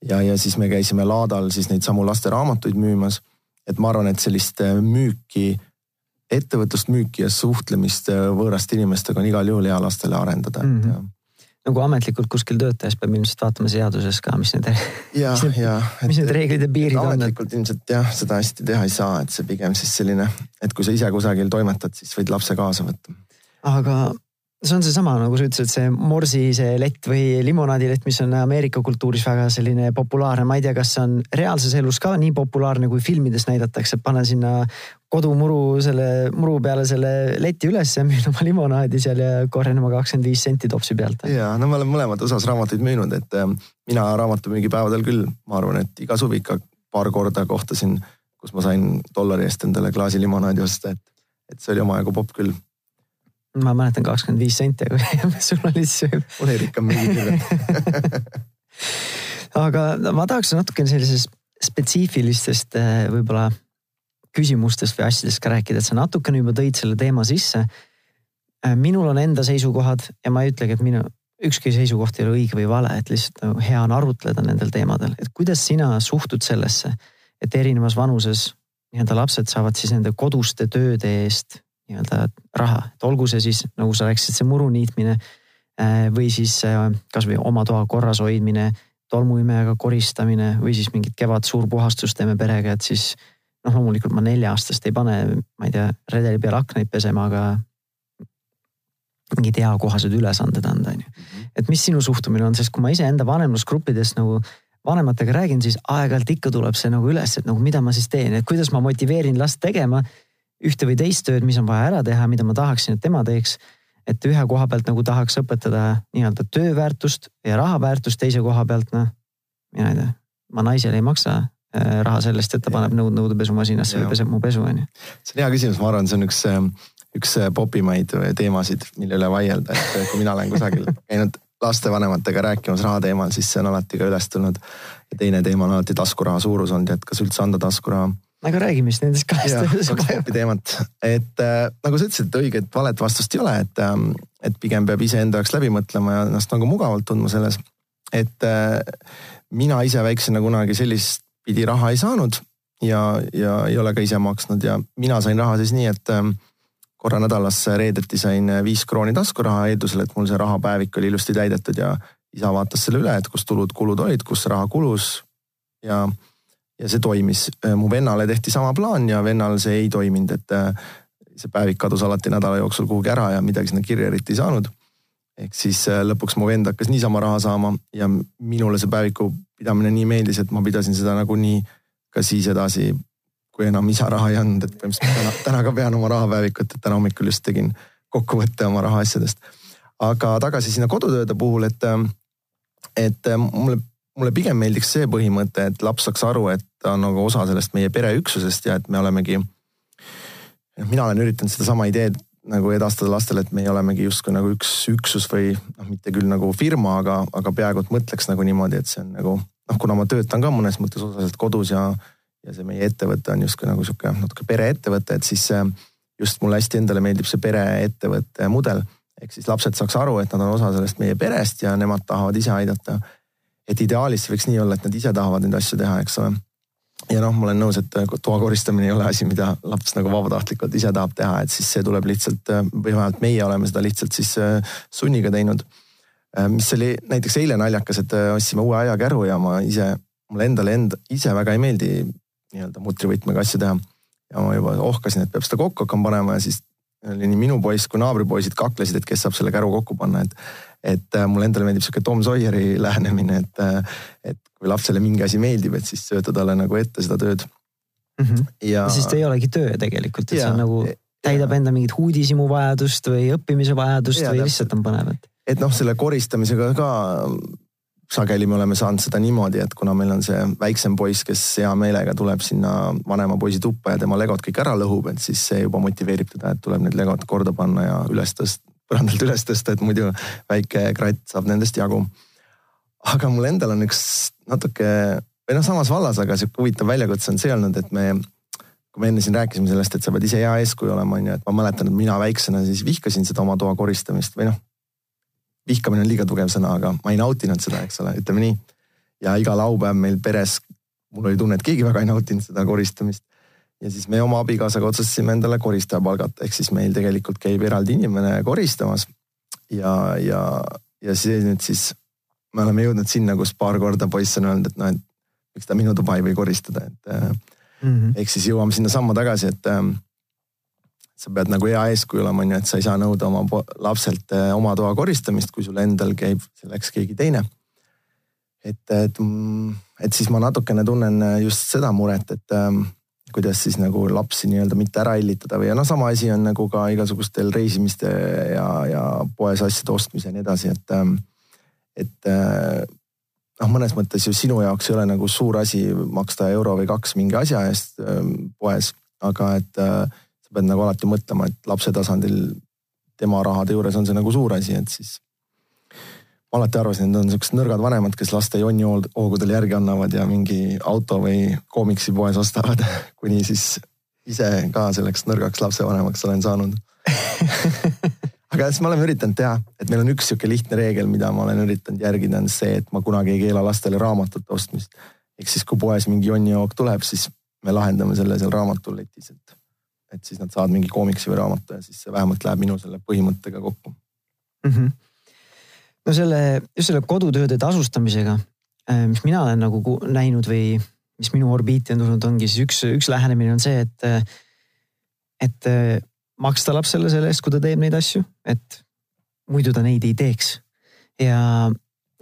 ja, ja siis me käisime laadal siis neid samu lasteraamatuid müümas. et ma arvan, et sellist müüki, ettevõtlust, müüki ja suhtlemist äh, võõraste inimestega on igal juhul hea lastele arendada mm. -hmm nagu ametlikult kuskil töötades peab ilmselt vaatama seaduses ka, mis need, ja, mis, need, ja, mis need reeglid ja piirid on. ametlikult ilmselt jah, seda hästi teha ei saa, et see pigem siis selline, et kui sa ise kusagil toimetad, siis võid lapse kaasa võtta. aga see on seesama, nagu sa ütlesid, see morsi see lett või limonaadilett, mis on Ameerika kultuuris väga selline populaarne, ma ei tea, kas see on reaalses elus ka nii populaarne, kui filmides näidatakse, pane sinna kodumuru selle muru peale selle leti üles ja müün oma limonaadi seal ja korjan oma kakskümmend viis senti topsi pealt. ja no me oleme mõlemad osas raamatuid müünud, et ähm, mina raamatumüügipäevadel küll, ma arvan, et iga suvi ikka paar korda kohtasin, kus ma sain dollari eest endale klaasi limonaadi osta, et, et see oli omajagu popp küll ma mäletan kakskümmend viis senti, aga sul oli siis. mul jäi ikka mingi kirjad aga ma tahaks natukene sellisest spetsiifilistest eh, võib-olla küsimustest või asjadest ka rääkida, et sa natukene juba tõid selle teema sisse. Eh, minul on enda seisukohad ja ma ei ütlegi, et minu ükski seisukoht ei ole õige või vale, et lihtsalt nagu hea on arutleda nendel teemadel, et kuidas sina suhtud sellesse, et erinevas vanuses nii-öelda lapsed saavad siis nende koduste tööde eest nii-öelda raha, et olgu see siis nagu sa rääkisid, see muru niitmine äh, või siis äh, kasvõi oma toa korras hoidmine, tolmuimejaga koristamine või siis mingit kevad suurpuhastust teeme perega, et siis noh, loomulikult ma nelja-aastast ei pane, ma ei tea, redeli peal aknaid pesema, aga mingid eakohased ülesanded anda, on ju. Mhm. et mis sinu suhtumine on, sest kui ma iseenda vanemlusgruppides nagu vanematega räägin, siis aeg-ajalt ikka tuleb see nagu üles, et nagu mida ma siis teen, et kuidas ma motiveerin last tegema ühte või teist tööd, mis on vaja ära teha, mida ma tahaksin, et tema teeks. et ühe koha pealt nagu tahaks õpetada nii-öelda tööväärtust ja raha väärtust, teise koha pealt noh, mina ei tea, ma naisele ei maksa äh, raha sellest, et ta paneb nõud nõudepesumasinasse või peseb mu pesu, on ju. see on hea küsimus, ma arvan, see on üks, äh, üks äh, popimaid teemasid, mille üle vaielda, et kui mina olen kusagil käinud lastevanematega rääkimas raha teemal, siis see on alati ka üles tulnud. ja teine teema on alati taskuraha suurus olnud ja et kas üldse anda taskuraha aga räägime siis nendest kahest. kaks tüüpi teemat, et äh, nagu sa ütlesid, et õiget valet vastust ei ole, et äh,, et pigem peab iseenda jaoks läbi mõtlema ja ennast nagu mugavalt tundma selles. et äh, mina ise väiksena kunagi sellist pidi raha ei saanud ja, ja ei ole ka ise maksnud ja mina sain raha siis nii, et äh, korra nädalas reedeti sain viis krooni taskuraha eeldusel, et mul see rahapäevik oli ilusti täidetud ja isa vaatas selle üle, et kus tulud-kulud olid, kus raha kulus ja ja see toimis. Äh, mu vennale tehti sama plaan ja vennal see ei toiminud, et äh, see päevik kadus alati nädala jooksul kuhugi ära ja midagi sinna kirja eriti ei saanud. ehk siis äh, lõpuks mu vend hakkas niisama raha saama ja minule see päeviku pidamine nii meeldis, et ma pidasin seda nagunii ka siis edasi, kui enam isa raha ei andnud, et põhimõtteliselt täna, täna ka pean oma rahapäevikut, et täna hommikul just tegin kokkuvõtte oma rahaasjadest. aga tagasi sinna kodutööde puhul, et, et mulle mulle pigem meeldiks see põhimõte, et laps saaks aru, et ta on nagu osa sellest meie pereüksusest ja et me olemegi. mina olen üritanud sedasama ideed nagu edastada lastele, et meie olemegi justkui nagu üks üksus või noh, mitte küll nagu firma, aga, aga peaaegu et mõtleks nagu niimoodi, et see on nagu noh, kuna ma töötan ka mõnes mõttes osaliselt kodus ja, ja see meie ettevõte on justkui nagu sihuke natuke pereettevõte, et siis just mulle hästi endale meeldib see pereettevõtte mudel. ehk siis lapsed saaks aru, et nad on osa sellest meie perest ja nemad tahavad ise aidata et ideaalis see võiks nii olla, et nad ise tahavad neid asju teha, eks ole. ja noh, ma olen nõus, et toa koristamine ei ole asi, mida laps nagu vabatahtlikult ise tahab teha, et siis see tuleb lihtsalt või vähemalt meie oleme seda lihtsalt siis äh, sunniga teinud. Äh, mis oli näiteks eile naljakas, et äh, ostsime uue aiakäru ja ma ise, mulle endale enda, ise väga ei meeldi nii-öelda mutrivõtmega asju teha. ja ma juba ohkasin, et peab seda kokku hakkama panema ja siis oli nii minu poiss kui naabripoisid kaklesid, et kes saab selle käru kokku panna, et et äh, mulle endale meeldib sihuke Tom Sawyeri lähenemine, et, äh, et kui lapsele mingi asi meeldib, et siis sööta talle nagu ette seda tööd mm. -hmm. ja. sest ei olegi töö tegelikult, et ja, see on nagu täidab enda mingit uudishimu vajadust või õppimise vajadust Jaa, või täpselt. lihtsalt on põnev, et et noh, selle koristamisega ka sageli me oleme saanud seda niimoodi, et kuna meil on see väiksem poiss, kes hea meelega tuleb sinna vanema poisi tuppa ja tema legod kõik ära lõhub, et siis see juba motiveerib teda, et tuleb need legod korda panna ja üles tõsta, põrandalt üles tõsta, et muidu väike kratt saab nendest jagu. aga mul endal on üks natuke või noh, samas vallas, aga sihuke huvitav väljakutse on see olnud, et me kui me enne siin rääkisime sellest, et sa pead ise hea eeskuju olema, on ju, et ma mäletan, et mina väiksena siis vihkasin seda oma toa koristamist või noh, vihkamine on liiga tugev sõna, aga ma ei nautinud seda, eks ole, ütleme nii. ja iga laupäev meil peres, mul oli tunne, et keegi väga ei nautinud seda koristamist. Ja siis me oma abikaasaga otsustasime endale koristaja palgata, ehk siis meil tegelikult käib eraldi inimene koristamas. ja, ja, ja see nüüd siis, me oleme jõudnud sinna, kus paar korda poiss on öelnud, et noh, et miks ta minu tuba ei või koristada, et äh, mm -hmm. ehk siis jõuame sinnasamma tagasi, et ähm, sa pead nagu hea eeskuju olema, on ju, et sa ei saa nõuda oma lapselt äh, oma toa koristamist, kui sul endal käib selleks keegi teine. et, et, et siis ma natukene tunnen äh, just seda muret, et ähm, kuidas siis nagu lapsi nii-öelda mitte ära hellitada või ja noh, sama asi on nagu ka igasugustel reisimiste ja, ja poes asjade ostmise ja nii edasi, et ähm, et äh, noh, mõnes mõttes ju sinu jaoks ei ole nagu suur asi maksta euro või kaks mingi asja eest ähm, poes, aga et äh, sa pead nagu alati mõtlema, et lapse tasandil tema rahade juures on see nagu suur asi, et siis ma alati arvasin, et on siuksed nõrgad vanemad, kes laste jonnihoogudel järgi annavad ja mingi auto või koomiksi poes ostavad, kuni siis ise ka selleks nõrgaks lapsevanemaks olen saanud. aga siis me oleme üritanud teha, et meil on üks sihuke lihtne reegel, mida ma olen üritanud järgida, on see, et ma kunagi ei keela lastele raamatute ostmist. ehk siis, kui poes mingi jonnihoog tuleb, siis me lahendame selle seal raamatuletis, et, et siis nad saavad mingi koomiksi või raamatu ja siis see vähemalt läheb minu selle põhimõttega kokku. mm. -hmm. No selle, just selle kodutööde tasustamisega, mis mina olen nagu näinud või mis minu orbiiti on tulnud, ongi siis üks, üks lähenemine on see, et, et äh, maksta lapsele selle eest, kui ta teeb neid asju, et muidu ta neid ei teeks. ja,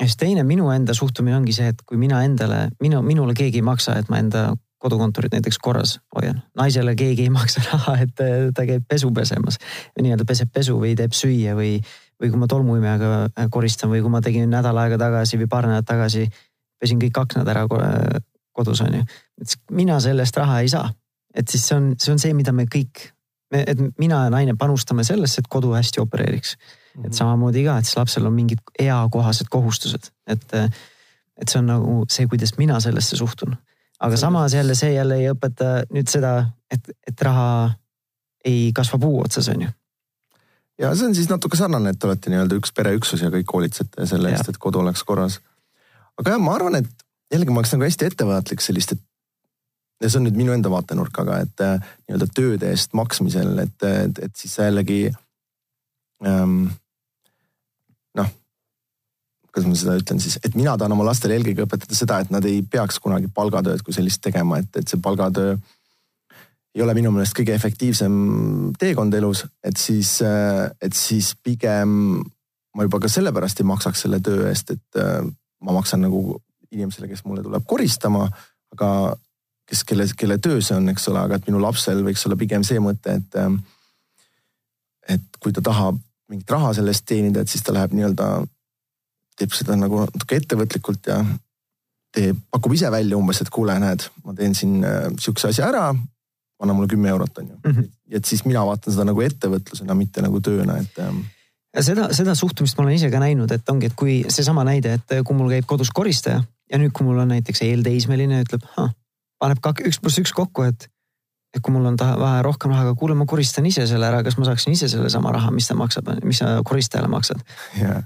ja siis teine minu enda suhtumine ongi see, et kui mina endale, minu, minule keegi ei maksa, et ma enda kodukontorit näiteks korras hoian. naisele keegi ei maksa raha, et äh, ta käib pesu pesemas. nii-öelda peseb pesu või teeb süüa või, või kui ma tolmuimejaga äh, koristan või kui ma tegin nädal aega tagasi või paar nädalat tagasi, pesin kõik aknad ära ko- äh, kodus on ju. et mina selle eest raha ei saa. et siis see on, see on see, mida me kõik, et mina ja naine panustame sellesse, et kodu hästi opereeriks. et samamoodi ka, et siis lapsel on mingid eakohased kohustused, et, et see on nagu see, kuidas mina sellesse suhtun. aga samas jälle see jälle ei õpeta nüüd seda, et, et raha ei kasva puu otsas, on ju. Ja see on siis natuke sarnane, et te olete nii-öelda üks pereüksus ja kõik hoolitsete selle eest, et kodu oleks korras. aga jah, ma arvan, et jällegi ma oleks nagu hästi ettevaatlik selliste. ja see on nüüd minu enda vaatenurk, aga et äh, nii-öelda tööde eest maksmisel, et, et, et siis sa jällegi ähm,. noh, kuidas ma seda ütlen siis, et mina tahan oma lastele eelkõige õpetada seda, et nad ei peaks kunagi palgatööd kui sellist tegema, et, et see palgatöö ei ole minu meelest kõige efektiivsem teekond elus, et siis, et siis pigem ma juba ka sellepärast ei maksaks selle töö eest, et äh, ma maksan nagu inimesele, kes mulle tuleb koristama, aga kes, kelle, kelle töö see on, eks ole, aga et minu lapsel võiks olla pigem see mõte, et äh, et kui ta tahab mingit raha selle eest teenida, et siis ta läheb nii-öelda, teeb seda nagu natuke ettevõtlikult ja teeb, pakub ise välja umbes, et kuule, näed, ma teen siin äh, sihukese asja ära anna mulle kümme eurot, on ju mm. -hmm. et siis mina vaatan seda nagu ettevõtlusena, mitte nagu tööna, et ähm, ja seda, seda suhtumist ma olen ise ka näinud, et ongi, et kui seesama näide, et kui mul käib kodus koristaja ja nüüd, kui mul on näiteks eelteismeline, ütleb, paneb kak- üks pluss üks kokku, et et kui mul on taha vaja rohkem raha, aga kuule, ma koristan ise selle ära, kas ma saaksin ise sellesama raha, mis ta maksab, mis sa koristajale maksad. jah.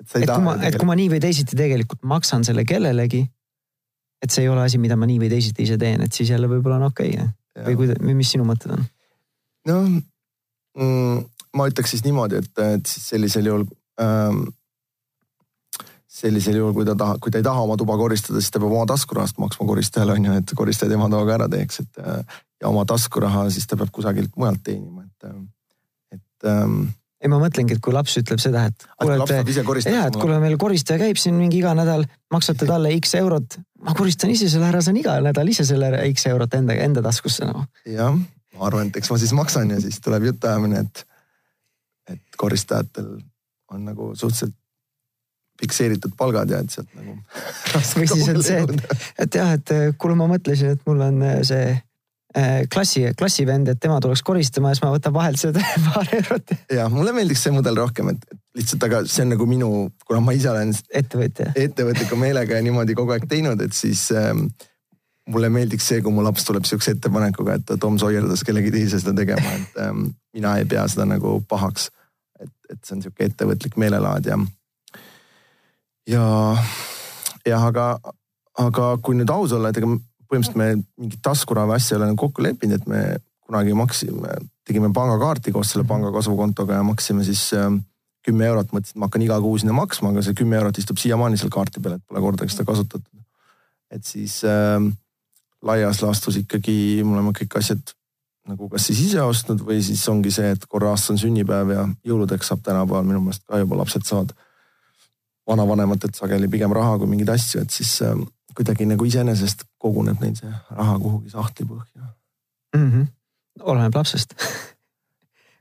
et et kui ma, et kui ma nii või teisiti tegelikult maksan selle kellelegi, et see ei ole asi, mida ma nii või teisiti ise teen, et siis jälle võib-olla on okei okay,. Või kuida-, mis sinu mõtted on? noh mm,, ma ütleks siis niimoodi, et, et siis sellisel juhul ähm,. sellisel juhul, kui ta tahab, kui ta ei taha oma tuba koristada, siis ta peab oma taskurahast maksma koristajale on ju, et koristaja tema toa ka ära teeks, et äh, ja oma taskuraha siis ta peab kusagilt mujalt teenima, et, et ähm,. ei, ma mõtlengi, et kui laps ütleb seda, et kuule, et ise koristada. ja, et kuule, meil koristaja käib siin mingi iga nädal, maksate talle X eurot. ma koristan ise selle ära, saan iga nädal ise selle X eurot enda, enda taskusse nagu. jah, ma arvan, et eks ma siis maksan ja siis tuleb jutuajamine, et, et koristajatel on nagu suhteliselt fikseeritud palgad ja et sealt nagu. või siis on see, et, et jah, et kuule, ma mõtlesin, et mul on see klassi, klassivend, et tema tuleks koristama ja siis ma võtan vahelt seda paar eurot. ja mulle meeldiks see mudel rohkem, et lihtsalt, aga see on nagu minu, kuna ma ise olen ettevõtja, ettevõtliku meelega ja niimoodi kogu aeg teinud, et siis ähm, mulle meeldiks see, kui mu laps tuleb sihukese ettepanekuga, et Tom Sawyerdas kellegi teise seda tegema, et ähm, mina ei pea seda nagu pahaks. et, et see on sihuke ettevõtlik meelelaad ja, ja jah, aga, aga kui nüüd aus olla, et ega põhimõtteliselt me mingit taskuravi asja ei ole nagu kokku leppinud, et me kunagi maksime, tegime pangakaarti koos selle panga kasvukontoga ja maksime siis ähm, kümme eurot, mõtlesin, et ma hakkan iga kuu sinna maksma, aga see kümme eurot istub siiamaani seal kaarti peal, et pole kordagi seda kasutatud. et siis äh, laias laastus ikkagi me oleme kõik asjad nagu kas siis ise ostnud või siis ongi see, et korra aastas on sünnipäev ja jõuludeks saab tänapäeval minu meelest ka juba lapsed saavad vanavanematelt sageli pigem raha kui mingeid asju, et siis äh, kuidagi nagu iseenesest koguneb neil see raha kuhugi sahtli põhja mm. -hmm. oleneb lapsest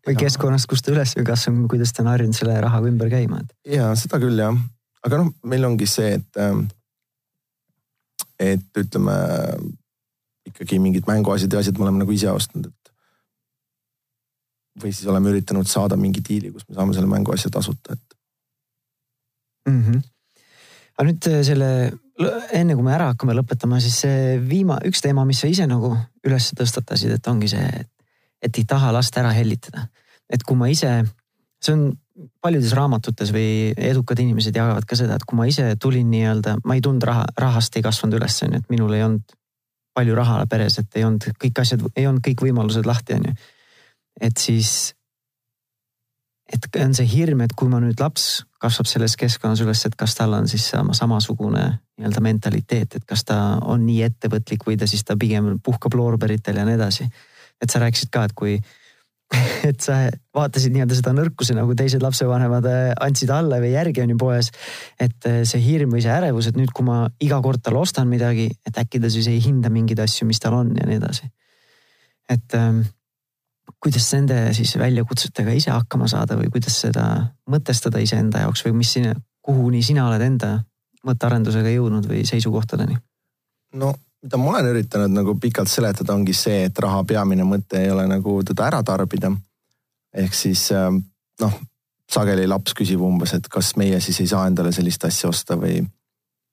või keskkonnast, kus ta üles või kas on, kuidas ta on harjunud selle rahaga ümber käima, et. ja seda küll jah, aga noh, meil ongi see, et, ähm, et ütleme ikkagi mingid mänguasjad ja asjad me oleme nagu ise ostnud, et. või siis oleme üritanud saada mingi diili, kus me saame selle mänguasja tasuta, et mm. -hmm. aga nüüd äh, selle enne kui me ära hakkame lõpetama, siis see viima-, üks teema, mis sa ise nagu üles tõstatasid, et ongi see, et, ei taha last ära hellitada. et kui ma ise, see on paljudes raamatutes või edukad inimesed jagavad ka seda, et kui ma ise tulin nii-öelda, ma ei tulnud raha, rahast ei kasvanud üles, on ju, et minul ei olnud palju raha peres, et ei olnud kõik asjad, ei olnud kõik võimalused lahti, on ju. et siis et on see hirm, et kui ma nüüd laps kasvab selles keskkonnas üles, et kas tal on siis sama samasugune nii-öelda mentaliteet, et kas ta on nii ettevõtlik või ta siis ta pigem puhkab loorberitel ja nii edasi. et sa rääkisid ka, et kui, et sa vaatasid nii-öelda seda nõrkuse nagu teised lapsevanemad äh, andsid alla või järgi on ju poes. et äh, see hirm või see ärevus, et nüüd, kui ma iga kord talle ostan midagi, et äkki ta siis ei hinda mingeid asju, mis tal on ja nii edasi. et ähm, kuidas nende siis väljakutsetega ise hakkama saada või kuidas seda mõtestada iseenda jaoks või mis sina, kuhuni sina oled enda mõttearendusega jõudnud või seisukohtadeni? no mida ma olen üritanud nagu pikalt seletada, ongi see, et raha peamine mõte ei ole nagu teda ära tarbida. ehk siis ähm, noh, sageli laps küsib umbes, et kas meie siis ei saa endale sellist asja osta või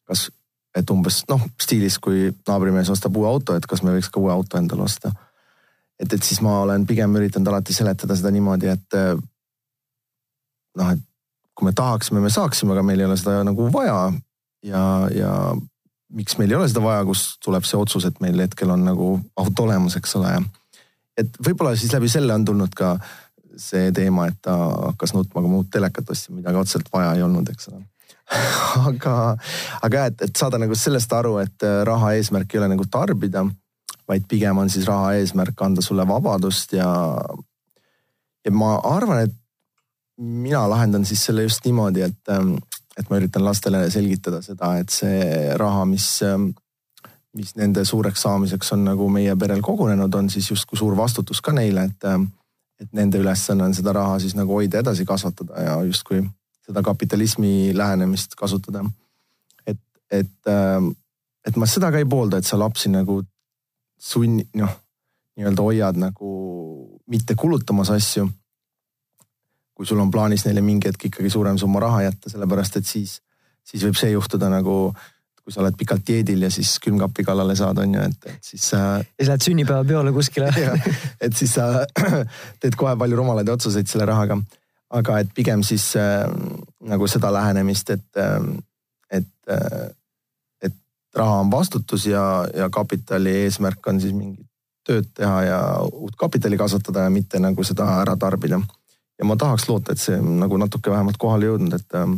kas, et umbes noh, stiilis, kui naabrimees ostab uue auto, et kas me võiks ka uue auto endale osta et, et siis ma olen pigem üritanud alati seletada seda niimoodi, et eh, noh, et kui me tahaksime, me saaksime, aga meil ei ole seda nagu vaja. ja, ja miks meil ei ole seda vaja, kust tuleb see otsus, et meil hetkel on nagu auto olemas, eks ole. et võib-olla siis läbi selle on tulnud ka see teema, et ta hakkas nutma, ma uut telekat ostsin, mida ka otseselt vaja ei olnud, eks ole aga, aga et, et saada nagu sellest aru, et raha eesmärk ei ole nagu tarbida vaid pigem on siis raha eesmärk anda sulle vabadust ja, ja ma arvan, et mina lahendan siis selle just niimoodi, et, et ma üritan lastele selgitada seda, et see raha, mis, mis nende suureks saamiseks on nagu meie perel kogunenud, on siis justkui suur vastutus ka neile, et, et nende ülesanne on seda raha siis nagu hoida, edasi kasvatada ja justkui seda kapitalismi lähenemist kasutada. et, et, et ma seda ka ei poolda, et sa lapsi nagu sunni, noh, nii-öelda hoiad nagu mitte kulutamas asju. kui sul on plaanis neile mingi hetk ikkagi suurem summa raha jätta, sellepärast et siis, siis võib see juhtuda nagu kui sa oled pikalt dieedil ja siis külmkapi kallale saad, on ju, et, et siis sa. ja sa lähed sünnipäevapeole kuskile et siis sa teed kohe palju rumalaid otsuseid selle rahaga. aga et pigem siis äh, nagu seda lähenemist, et äh,, et äh, raha on vastutus ja, ja kapitali eesmärk on siis mingit tööd teha ja uut kapitali kasvatada ja mitte nagu seda ära tarbida. ja ma tahaks loota, et see nagu natuke vähemalt kohale jõudnud, et, ähm,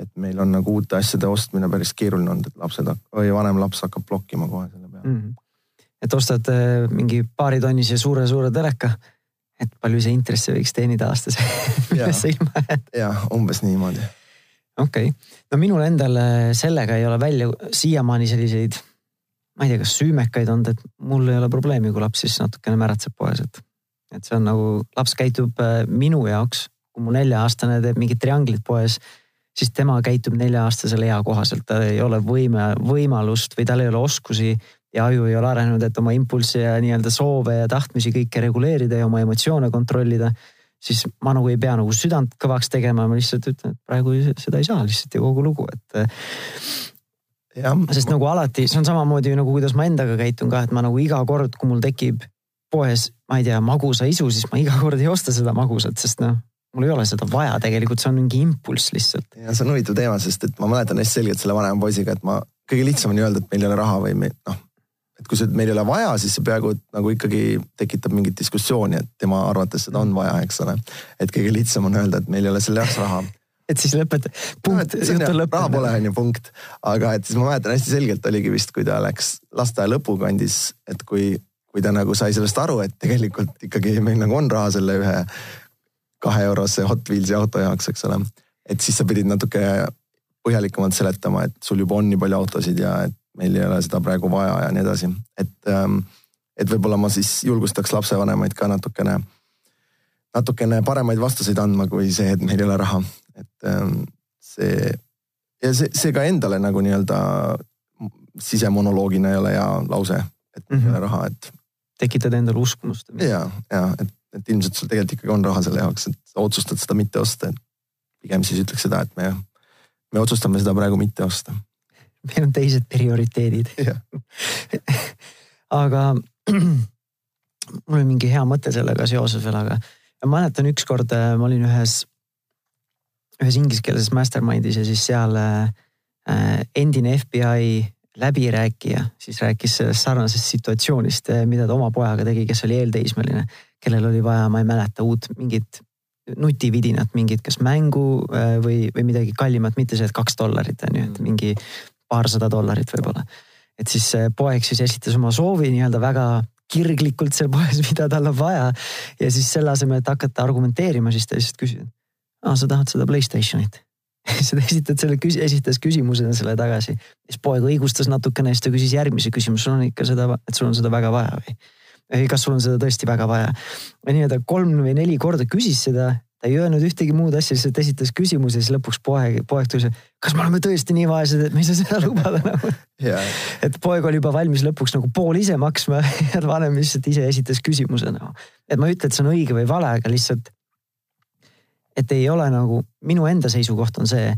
et meil on nagu uute asjade ostmine päris keeruline olnud, et lapsed või vanem laps hakkab blokkima kohe selle peale mm. -hmm. et ostad äh, mingi paaritonnise suure-suure teleka, et palju see intressi võiks teenida aastas millest sa ilma jääd? jah, umbes niimoodi okei okay., no minul endal sellega ei ole välja siiamaani selliseid ma ei tea, kas süümekaid olnud, et mul ei ole probleemi, kui laps siis natukene märatseb poes, et. et see on nagu, laps käitub äh, minu jaoks, kui mu nelja-aastane teeb mingit trianglit poes. siis tema käitub nelja-aastasele ea kohaselt, tal ei ole võime, võimalust või tal ei ole oskusi ja aju ei ole arenenud, et oma impulsse ja nii-öelda soove ja tahtmisi kõike reguleerida ja oma emotsioone kontrollida. Siis ma nagu ei pea nagu südant kõvaks tegema, ma lihtsalt ütlen, et praegu seda ei saa lihtsalt ja kogu lugu, et sest nagu alati, see on samamoodi nagu kuidas ma endaga käitun ka, et ma nagu iga kord, kui mul tekib poes, ma ei tea, magusaisu, siis ma iga kord ei osta seda magusat, sest noh, mul ei ole seda vaja tegelikult, see on mingi impulss lihtsalt. ja see on huvitav teema, sest et ma mäletan hästi selgelt selle vanema poisiga, et ma, kõige lihtsam on ju öelda, et meil ei ole raha või me noh. Et kui see, meil ei ole vaja, siis see peaaegu nagu ikkagi tekitab mingit diskussiooni, et tema arvates seda on vaja, eks ole. et kõige lihtsam on öelda, et meil ei ole selle jaoks raha et siis lõpeta, punkt, jutt on lõppenud. raha pole, on ju punkt. aga et siis ma mäletan hästi selgelt oligi vist, kui ta läks lasteaia lõpukandis, et kui, kui ta nagu sai sellest aru, et tegelikult ikkagi meil nagu on raha selle ühe kahe eurose Hot Wheelsi auto jaoks, eks ole. et siis sa pidid natuke põhjalikumalt seletama, et sul juba on nii palju autosid ja et meil ei ole seda praegu vaja ja nii edasi. et, ähm, et võib-olla ma siis julgustaks lapsevanemaid ka natukene, natukene paremaid vastuseid andma, kui see, et meil ei ole raha et ähm, see ja see, see ka endale nagu nii-öelda sisemonoloogina ei ole hea lause, et mm -hmm. ei ole raha, et. tekitad endale uskumust. ja, ja et, et ilmselt sul tegelikult ikkagi on raha selle jaoks, et sa otsustad seda mitte osta, et pigem siis ütleks seda, et me, me otsustame seda praegu mitte osta. Meil on teised prioriteedid aga mul oli mingi hea mõte sellega seoses veel, aga ma mäletan ükskord äh, ma olin ühes ühes ingliskeelses mastermind'is ja siis seal äh, endine FBI läbirääkija siis rääkis sellest sarnasest situatsioonist, äh, mida ta oma pojaga tegi, kes oli eelteismeline, kellel oli vaja, ma ei mäleta, uut mingit nutividinat, mingit kas mängu äh, või, või midagi kallimat, mitte see, et kaks dollarit on ju, et mm. mingi paarsada dollarit võib-olla. et siis poeg siis esitas oma soovi nii-öelda väga kirglikult seal poes, mida tal on vaja. ja siis selle asemel, et hakata argumenteerima, siis ta lihtsalt küsis, aa, sa tahad seda Playstationit siis ta esitad selle, esitas küsimusena selle tagasi. siis poeg õigustas natukene, siis ta küsis järgmise küsimuse, sul on ikka seda, et sul on seda väga vaja või? või kas sul on seda tõesti väga vaja? ja nii, ta kolm või neli korda küsis seda, ta ei öelnud ühtegi muud asja, lihtsalt esitas küsimuse, siis lõpuks poeg, poeg tuli, kas me oleme tõesti nii vaesed, et me ei saa seda lubada nagu yeah.. et poeg oli juba valmis lõpuks nagu pool ise maksma ja vanem lihtsalt ise esitas küsimuse nagu. et ma ei ütle, et see on õige või vale, aga lihtsalt et ei ole nagu, minu enda seisukoht on see,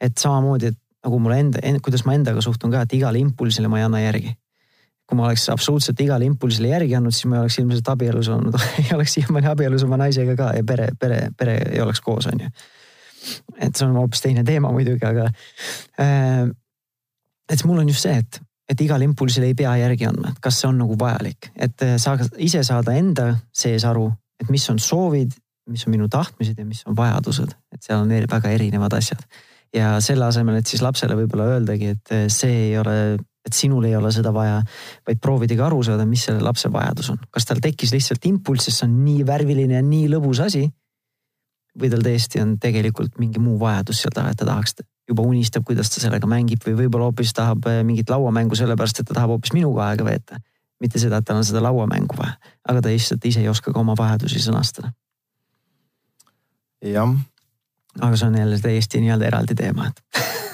et samamoodi, et nagu mulle enda, kuidas ma endaga suhtun ka, et igale impulsile ma ei anna järgi. Kui ma oleks absoluutselt igale impulsile järgi andnud, siis ma ei oleks ilmselt abielus olnud ei oleks siiamaani abielus oma naisega ka ja pere, pere, pere ei oleks koos, on ju. et see on hoopis teine teema muidugi, aga äh,. et mul on just see, et, et igale impulsile ei pea järgi andma, et kas see on nagu vajalik, et äh, sa ise saada enda sees aru, et mis on soovid mis on minu tahtmised ja mis on vajadused, et seal on väga erinevad asjad. ja selle asemel, et siis lapsele võib-olla öeldagi, et eh, see ei ole, et sinul ei ole seda vaja, vaid proovidagi aru saada, mis selle lapse vajadus on. kas tal tekkis lihtsalt impulss, sest see on nii värviline ja nii lõbus asi. või tal tõesti on tegelikult mingi muu vajadus seal taga, et ta tahaks, juba unistab, kuidas ta sellega mängib või võib-olla hoopis tahab eh, mingit lauamängu sellepärast, et ta tahab hoopis minuga aega veeta. mitte seda, et tal on seda lauamängu vaja, aga ta lihtsalt ise ei oska ka oma vajadusi sõnastada jah. aga see on jälle täiesti nii-öelda eraldi teema, et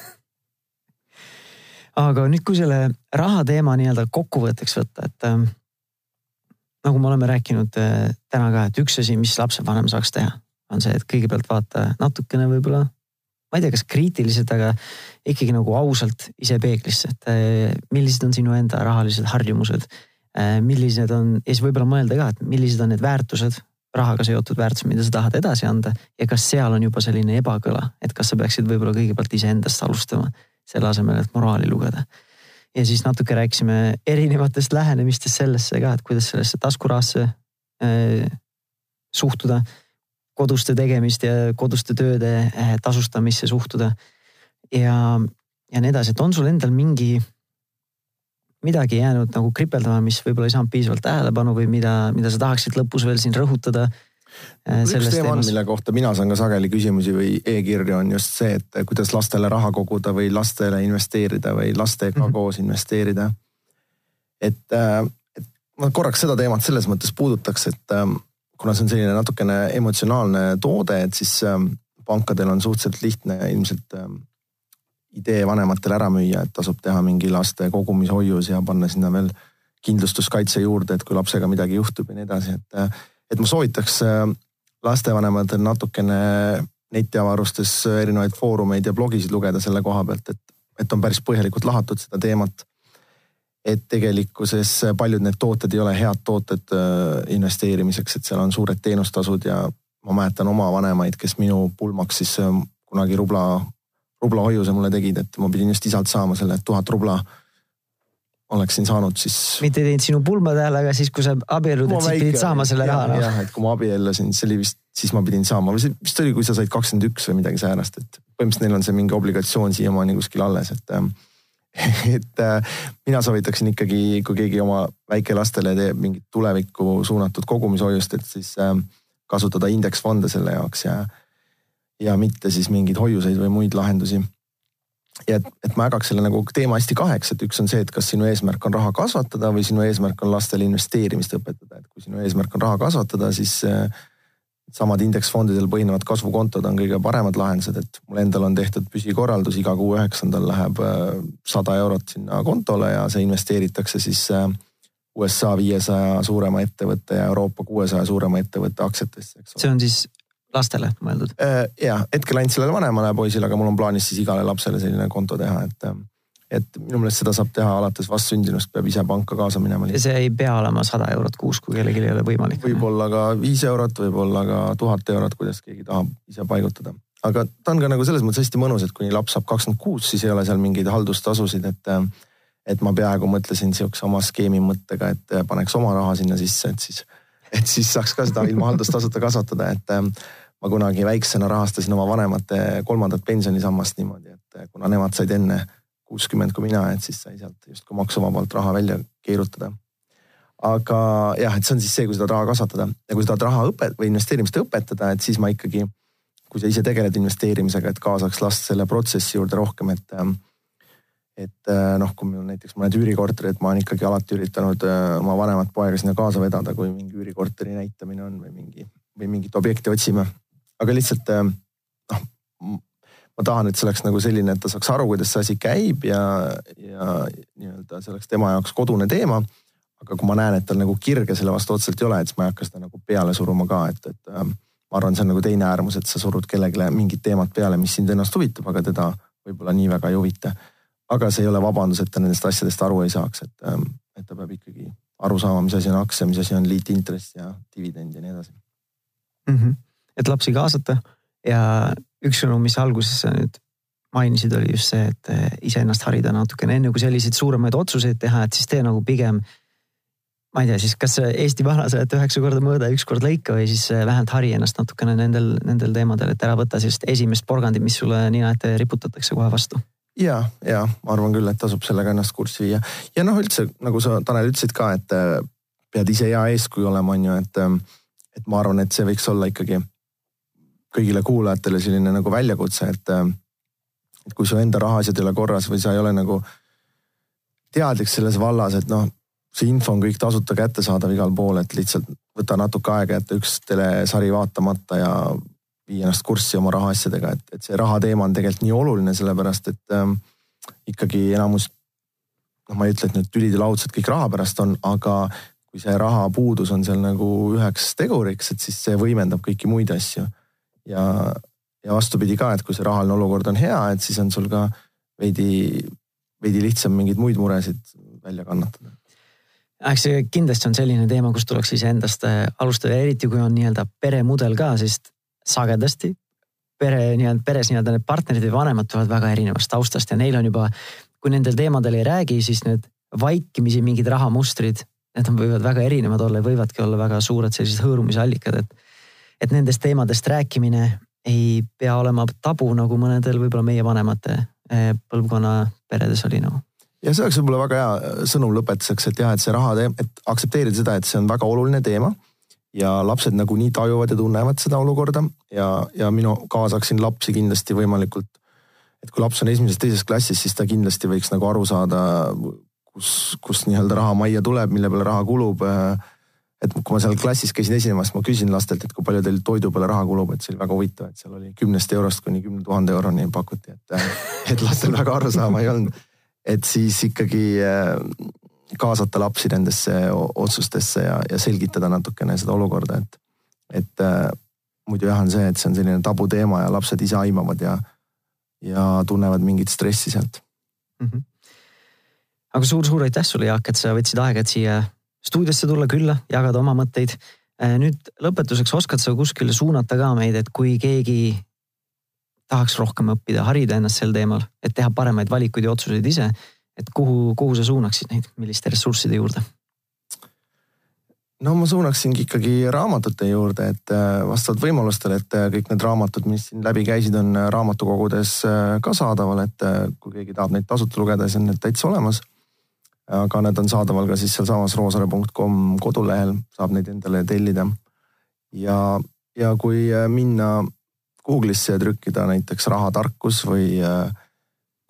aga nüüd, kui selle raha teema nii-öelda kokkuvõtteks võtta, et äh, nagu me oleme rääkinud äh, täna ka, et üks asi, mis lapsevanem saaks teha, on see, et kõigepealt vaata natukene võib-olla, ma ei tea, kas kriitiliselt, aga ikkagi nagu ausalt ise peeglisse, et äh, millised on sinu enda rahalised harjumused äh,. millised on ja siis võib-olla mõelda ka, et millised on need väärtused rahaga seotud väärtused, mida sa tahad edasi anda ja kas seal on juba selline ebakõla, et kas sa peaksid võib-olla kõigepealt iseendast alustama, selle asemel, et moraali lugeda. ja siis natuke rääkisime erinevatest lähenemistest sellesse ka, et kuidas sellesse taskurahasse äh, suhtuda, koduste tegemist ja koduste tööde äh, tasustamisse suhtuda. ja, ja nii edasi, et on sul endal mingi midagi jäänud nagu kripeldama, mis võib-olla ei saanud piisavalt tähelepanu või mida, mida sa tahaksid lõpus veel siin rõhutada? Äh, üks teema on, mille kohta mina saan ka sageli küsimusi või e-kirju on just see, et kuidas lastele raha koguda või lastele investeerida või lastega mm -hmm. koos investeerida. et, äh, et ma korraks seda teemat selles mõttes puudutaks, et ähm, kuna see on selline natukene emotsionaalne toode, et siis ähm, pankadel on suhteliselt lihtne ilmselt ähm, idee vanematele ära müüa, et tasub teha mingi laste kogumishoius ja panna sinna veel kindlustuskaitse juurde, et kui lapsega midagi juhtub ja nii edasi, et, äh, et ma soovitaks lastevanematel natukene netiavarustes erinevaid foorumeid ja blogisid lugeda selle koha pealt, et, et on päris põhjalikult lahatud seda teemat. et tegelikkuses paljud need tooted ei ole head tooted äh, investeerimiseks, et seal on suured teenustasud ja ma mäletan oma vanemaid, kes minu pulmaks siis äh, kunagi rubla, rubla hoiuse mulle tegid, et ma pidin just isalt saama selle tuhat rubla oleksin saanud siis. mitte ei teinud sinu pulma tähele, aga siis, kui sa abiellud, et siis pidid saama selle raha no.. jah, et kui ma abiellusin, see oli vist, siis ma pidin saama või see vist oli, kui sa said kakskümmend üks või midagi säärast, et põhimõtteliselt neil on see mingi obligatsioon siiamaani kuskil alles, et ähm, et äh, mina soovitaksin ikkagi, kui keegi oma väikelastele teeb mingit tulevikku suunatud kogumishoiust, et siis ähm, kasutada indeksfonde selle jaoks ja, ja mitte siis mingeid hoiuseid või muid lahendusi ja et, et ma jagaks selle nagu teema hästi kaheks, et üks on see, et kas sinu eesmärk on raha kasvatada või sinu eesmärk on lastele investeerimist õpetada, et kui sinu eesmärk on raha kasvatada, siis äh, samad indeksfondidel põhinevad kasvukontod on kõige paremad lahendused, et mul endal on tehtud püsikorraldus, iga kuu üheksandal läheb äh, sada eurot sinna kontole ja see investeeritakse siis äh, USA viiesaja suurema ettevõtte ja Euroopa kuuesaja suurema ettevõtte aktsiatesse, eks ole. see on siis lastele mõeldud? Äh, ja hetkel ainult sellele vanemale poisile, aga mul on plaanis siis igale lapsele selline konto teha, et äh, et minu meelest seda saab teha alates vastsündinust, peab ise panka kaasa minema. ja see ei pea olema sada eurot kuus, kui kellelgi ei ole võimalik. võib-olla ka viis eurot, võib-olla ka tuhat eurot, kuidas keegi tahab ise paigutada. aga ta on ka nagu selles mõttes hästi mõnus, et kuni laps saab kakskümmend kuus, siis ei ole seal mingeid haldustasusid, et et ma peaaegu mõtlesin sihukese oma skeemi mõttega, et paneks oma raha sinna sisse, et siis, et siis saaks ka seda ilma haldustasuta kasvatada, et ma kunagi väiksena rahastasin oma vanemate kolmandat pensionisammast niimoodi, et kuna nemad said enne kuuskümmend kui mina, et siis sai sealt justkui maksuvabalt raha välja keerutada. aga jah, et see on siis see, kui sa tahad raha kasvatada ja kui sa tahad raha õpet- või investeerimist õpetada, et siis ma ikkagi, kui sa ise tegeled investeerimisega, et kaasaks last selle protsessi juurde rohkem, et et noh, kui on näiteks mõned üürikorterid, ma olen ikkagi alati üritanud oma vanemat poega sinna kaasa vedada, kui mingi üürikorteri näitamine on või mingi või mingit objekti otsime aga lihtsalt äh, noh, ma tahan, et see oleks nagu selline, et ta saaks aru, kuidas see asi käib ja, ja nii-öelda see oleks tema jaoks kodune teema. aga kui ma näen, et tal nagu kirge selle vastu otseselt ei ole, et siis ma ei hakka seda nagu peale suruma ka, et, et ähm, ma arvan, see on nagu teine äärmus, et sa surud kellelegi mingit teemat peale, mis sind ennast huvitab, aga teda võib-olla nii väga ei huvita. aga see ei ole vabandus, et ta nendest asjadest aru ei saaks, et, ähm, et ta peab ikkagi aru saama, mis asi on aktsia, mis asi on liitintress ja dividend ja nii edasi mm. -hmm et lapsi kaasata ja üks sõnum, mis alguses sa nüüd mainisid, oli just see, et eh, iseennast harida natukene enne kui selliseid suuremaid otsuseid teha, et siis tee nagu pigem. ma ei tea siis, kas Eesti vanasõjad üheksa korda mõõda, üks kord lõika või siis eh, vähemalt hari ennast natukene nendel, nendel teemadel, et ära võta sellist esimest porgandit, mis sulle nina ette riputatakse kohe vastu ja, ja ma arvan küll, et tasub sellega ennast kurssi viia ja noh, üldse nagu sa, Tanel, ütlesid ka, et eh, pead ise hea eeskuju olema, on ju, et, et ma arvan, et see võiks olla ikkagi kõigile kuulajatele selline nagu väljakutse, et, äh, et kui su enda rahaasjad ei ole korras või sa ei ole nagu teadlik selles vallas, et noh, see info on kõik tasuta kättesaadav igal pool, et lihtsalt võta natuke aega jätta üks telesari vaatamata ja vii ennast kurssi oma rahaasjadega, et, et see raha teema on tegelikult nii oluline, sellepärast et ähm, ikkagi enamus, noh, ma ei ütle, et nüüd tülid ja laudselt kõik raha pärast on, aga kui see rahapuudus on seal nagu üheks teguriks, et siis see võimendab kõiki muid asju ja, ja vastupidi ka, et kui see rahaline olukord on hea, et siis on sul ka veidi, veidi lihtsam mingeid muid muresid välja kannatada. Eks see kindlasti on selline teema, kus tuleks iseendast äh, alustada, eriti kui on nii-öelda peremudel ka, sest sagedasti pere nii-öelda peres nii-öelda need partnerid või vanemad tulevad väga erinevast taustast ja neil on juba, kui nendel teemadel ei räägi, siis need vaikimisi mingid rahamustrid, need võivad väga erinevad olla ja võivadki olla väga suured sellised hõõrumise allikad, et et nendest teemadest rääkimine ei pea olema tabu, nagu mõnedel võib-olla meie vanemate eh, põlvkonna peredes oli nagu ja see oleks võib-olla väga hea sõnum lõpetuseks, et jah, et see raha, et aktsepteerida seda, et see on väga oluline teema. ja lapsed nagunii tajuvad ja tunnevad seda olukorda ja, ja minu kaasaksin lapsi kindlasti võimalikult. et kui laps on esimeses-teises klassis, siis ta kindlasti võiks nagu aru saada, kus, kus nii-öelda raha majja tuleb, mille peale raha kulub. Et kui ma seal klassis käisin esinemas, ma küsin lastelt, et kui palju teil toidu peale raha kulub, et see oli väga huvitav, et seal oli kümnest eurost kuni kümne tuhande euroni pakuti, et, et lastel väga arusaama ei olnud. et siis ikkagi kaasata lapsi nendesse otsustesse ja, ja selgitada natukene seda olukorda, et, et muidu jah, on see, et see on selline tabuteema ja lapsed ise aimavad ja, ja tunnevad mingit stressi sealt mm. -hmm. aga suur-suur aitäh sulle, Jaak, et sa võtsid aega, et siia stuudiosse tulla külla, jagada oma mõtteid. Äh, nüüd lõpetuseks oskad sa kuskile suunata ka meid, et kui keegi tahaks rohkem õppida, harida ennast sel teemal, et teha paremaid valikuid ja otsuseid ise, et kuhu, kuhu sa suunaksid neid, milliste ressursside juurde? no ma suunaksingi ikkagi raamatute juurde, et äh, vastavalt võimalustele, et äh, kõik need raamatud, mis siin läbi käisid, on raamatukogudes ka saadaval, et kui keegi tahab neid tasuta lugeda, siis on need täitsa olemas. Aga need on saadaval ka siis sealsamas roosare.com kodulehel, saab neid endale tellida. ja, ja kui minna Google'isse ja trükkida näiteks rahatarkus või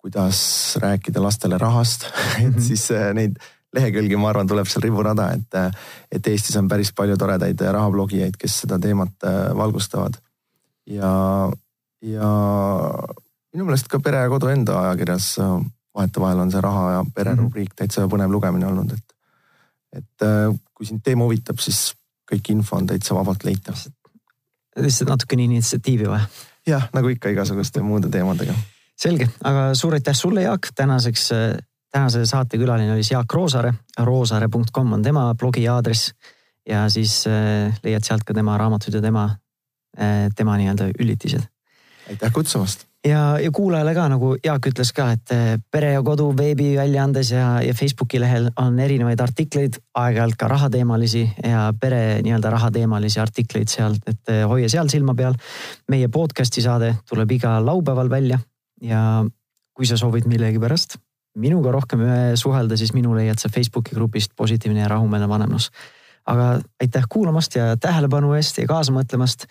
kuidas rääkida lastele rahast et mhm. siis neid lehekülgi, ma arvan, tuleb seal riburada, et, et Eestis on päris palju toredaid rahablogijaid, kes seda teemat äh, valgustavad. ja, ja minu meelest ka Pere ja Kodu enda ajakirjas äh, vahetevahel on see raha ja pere mm -hmm. täitsa põnev lugemine olnud, et, et äh, kui sind teema huvitab, siis kõik info on täitsa vabalt leitav. lihtsalt natukene initsiatiivi vaja. jah, nagu ikka igasuguste muude teemadega. selge, aga suur aitäh sulle, Jaak, tänaseks tänase saate külaline oli Jaak Roosaare, roosaare.com on tema blogi aadress ja siis äh, leiad sealt ka tema raamatud ja tema, äh, tema nii-öelda üllitised. aitäh kutsumast. Ja, ja kuulajale ka nagu Jaak ütles ka, et äh, Pere ja Kodu veebiväljaandes ja, ja Facebooki lehel on erinevaid artikleid, aeg-ajalt ka rahateemalisi ja pere nii-öelda rahateemalisi artikleid sealt, et hoia seal silma peal. meie podcast'i saade tuleb iga laupäeval välja ja kui sa soovid millegipärast minuga rohkem suhelda, siis minu leiad sa Facebooki grupist Positiivne ja rahumeelne vanemlus. aga aitäh kuulamast ja tähelepanu eest ja kaasa mõtlemast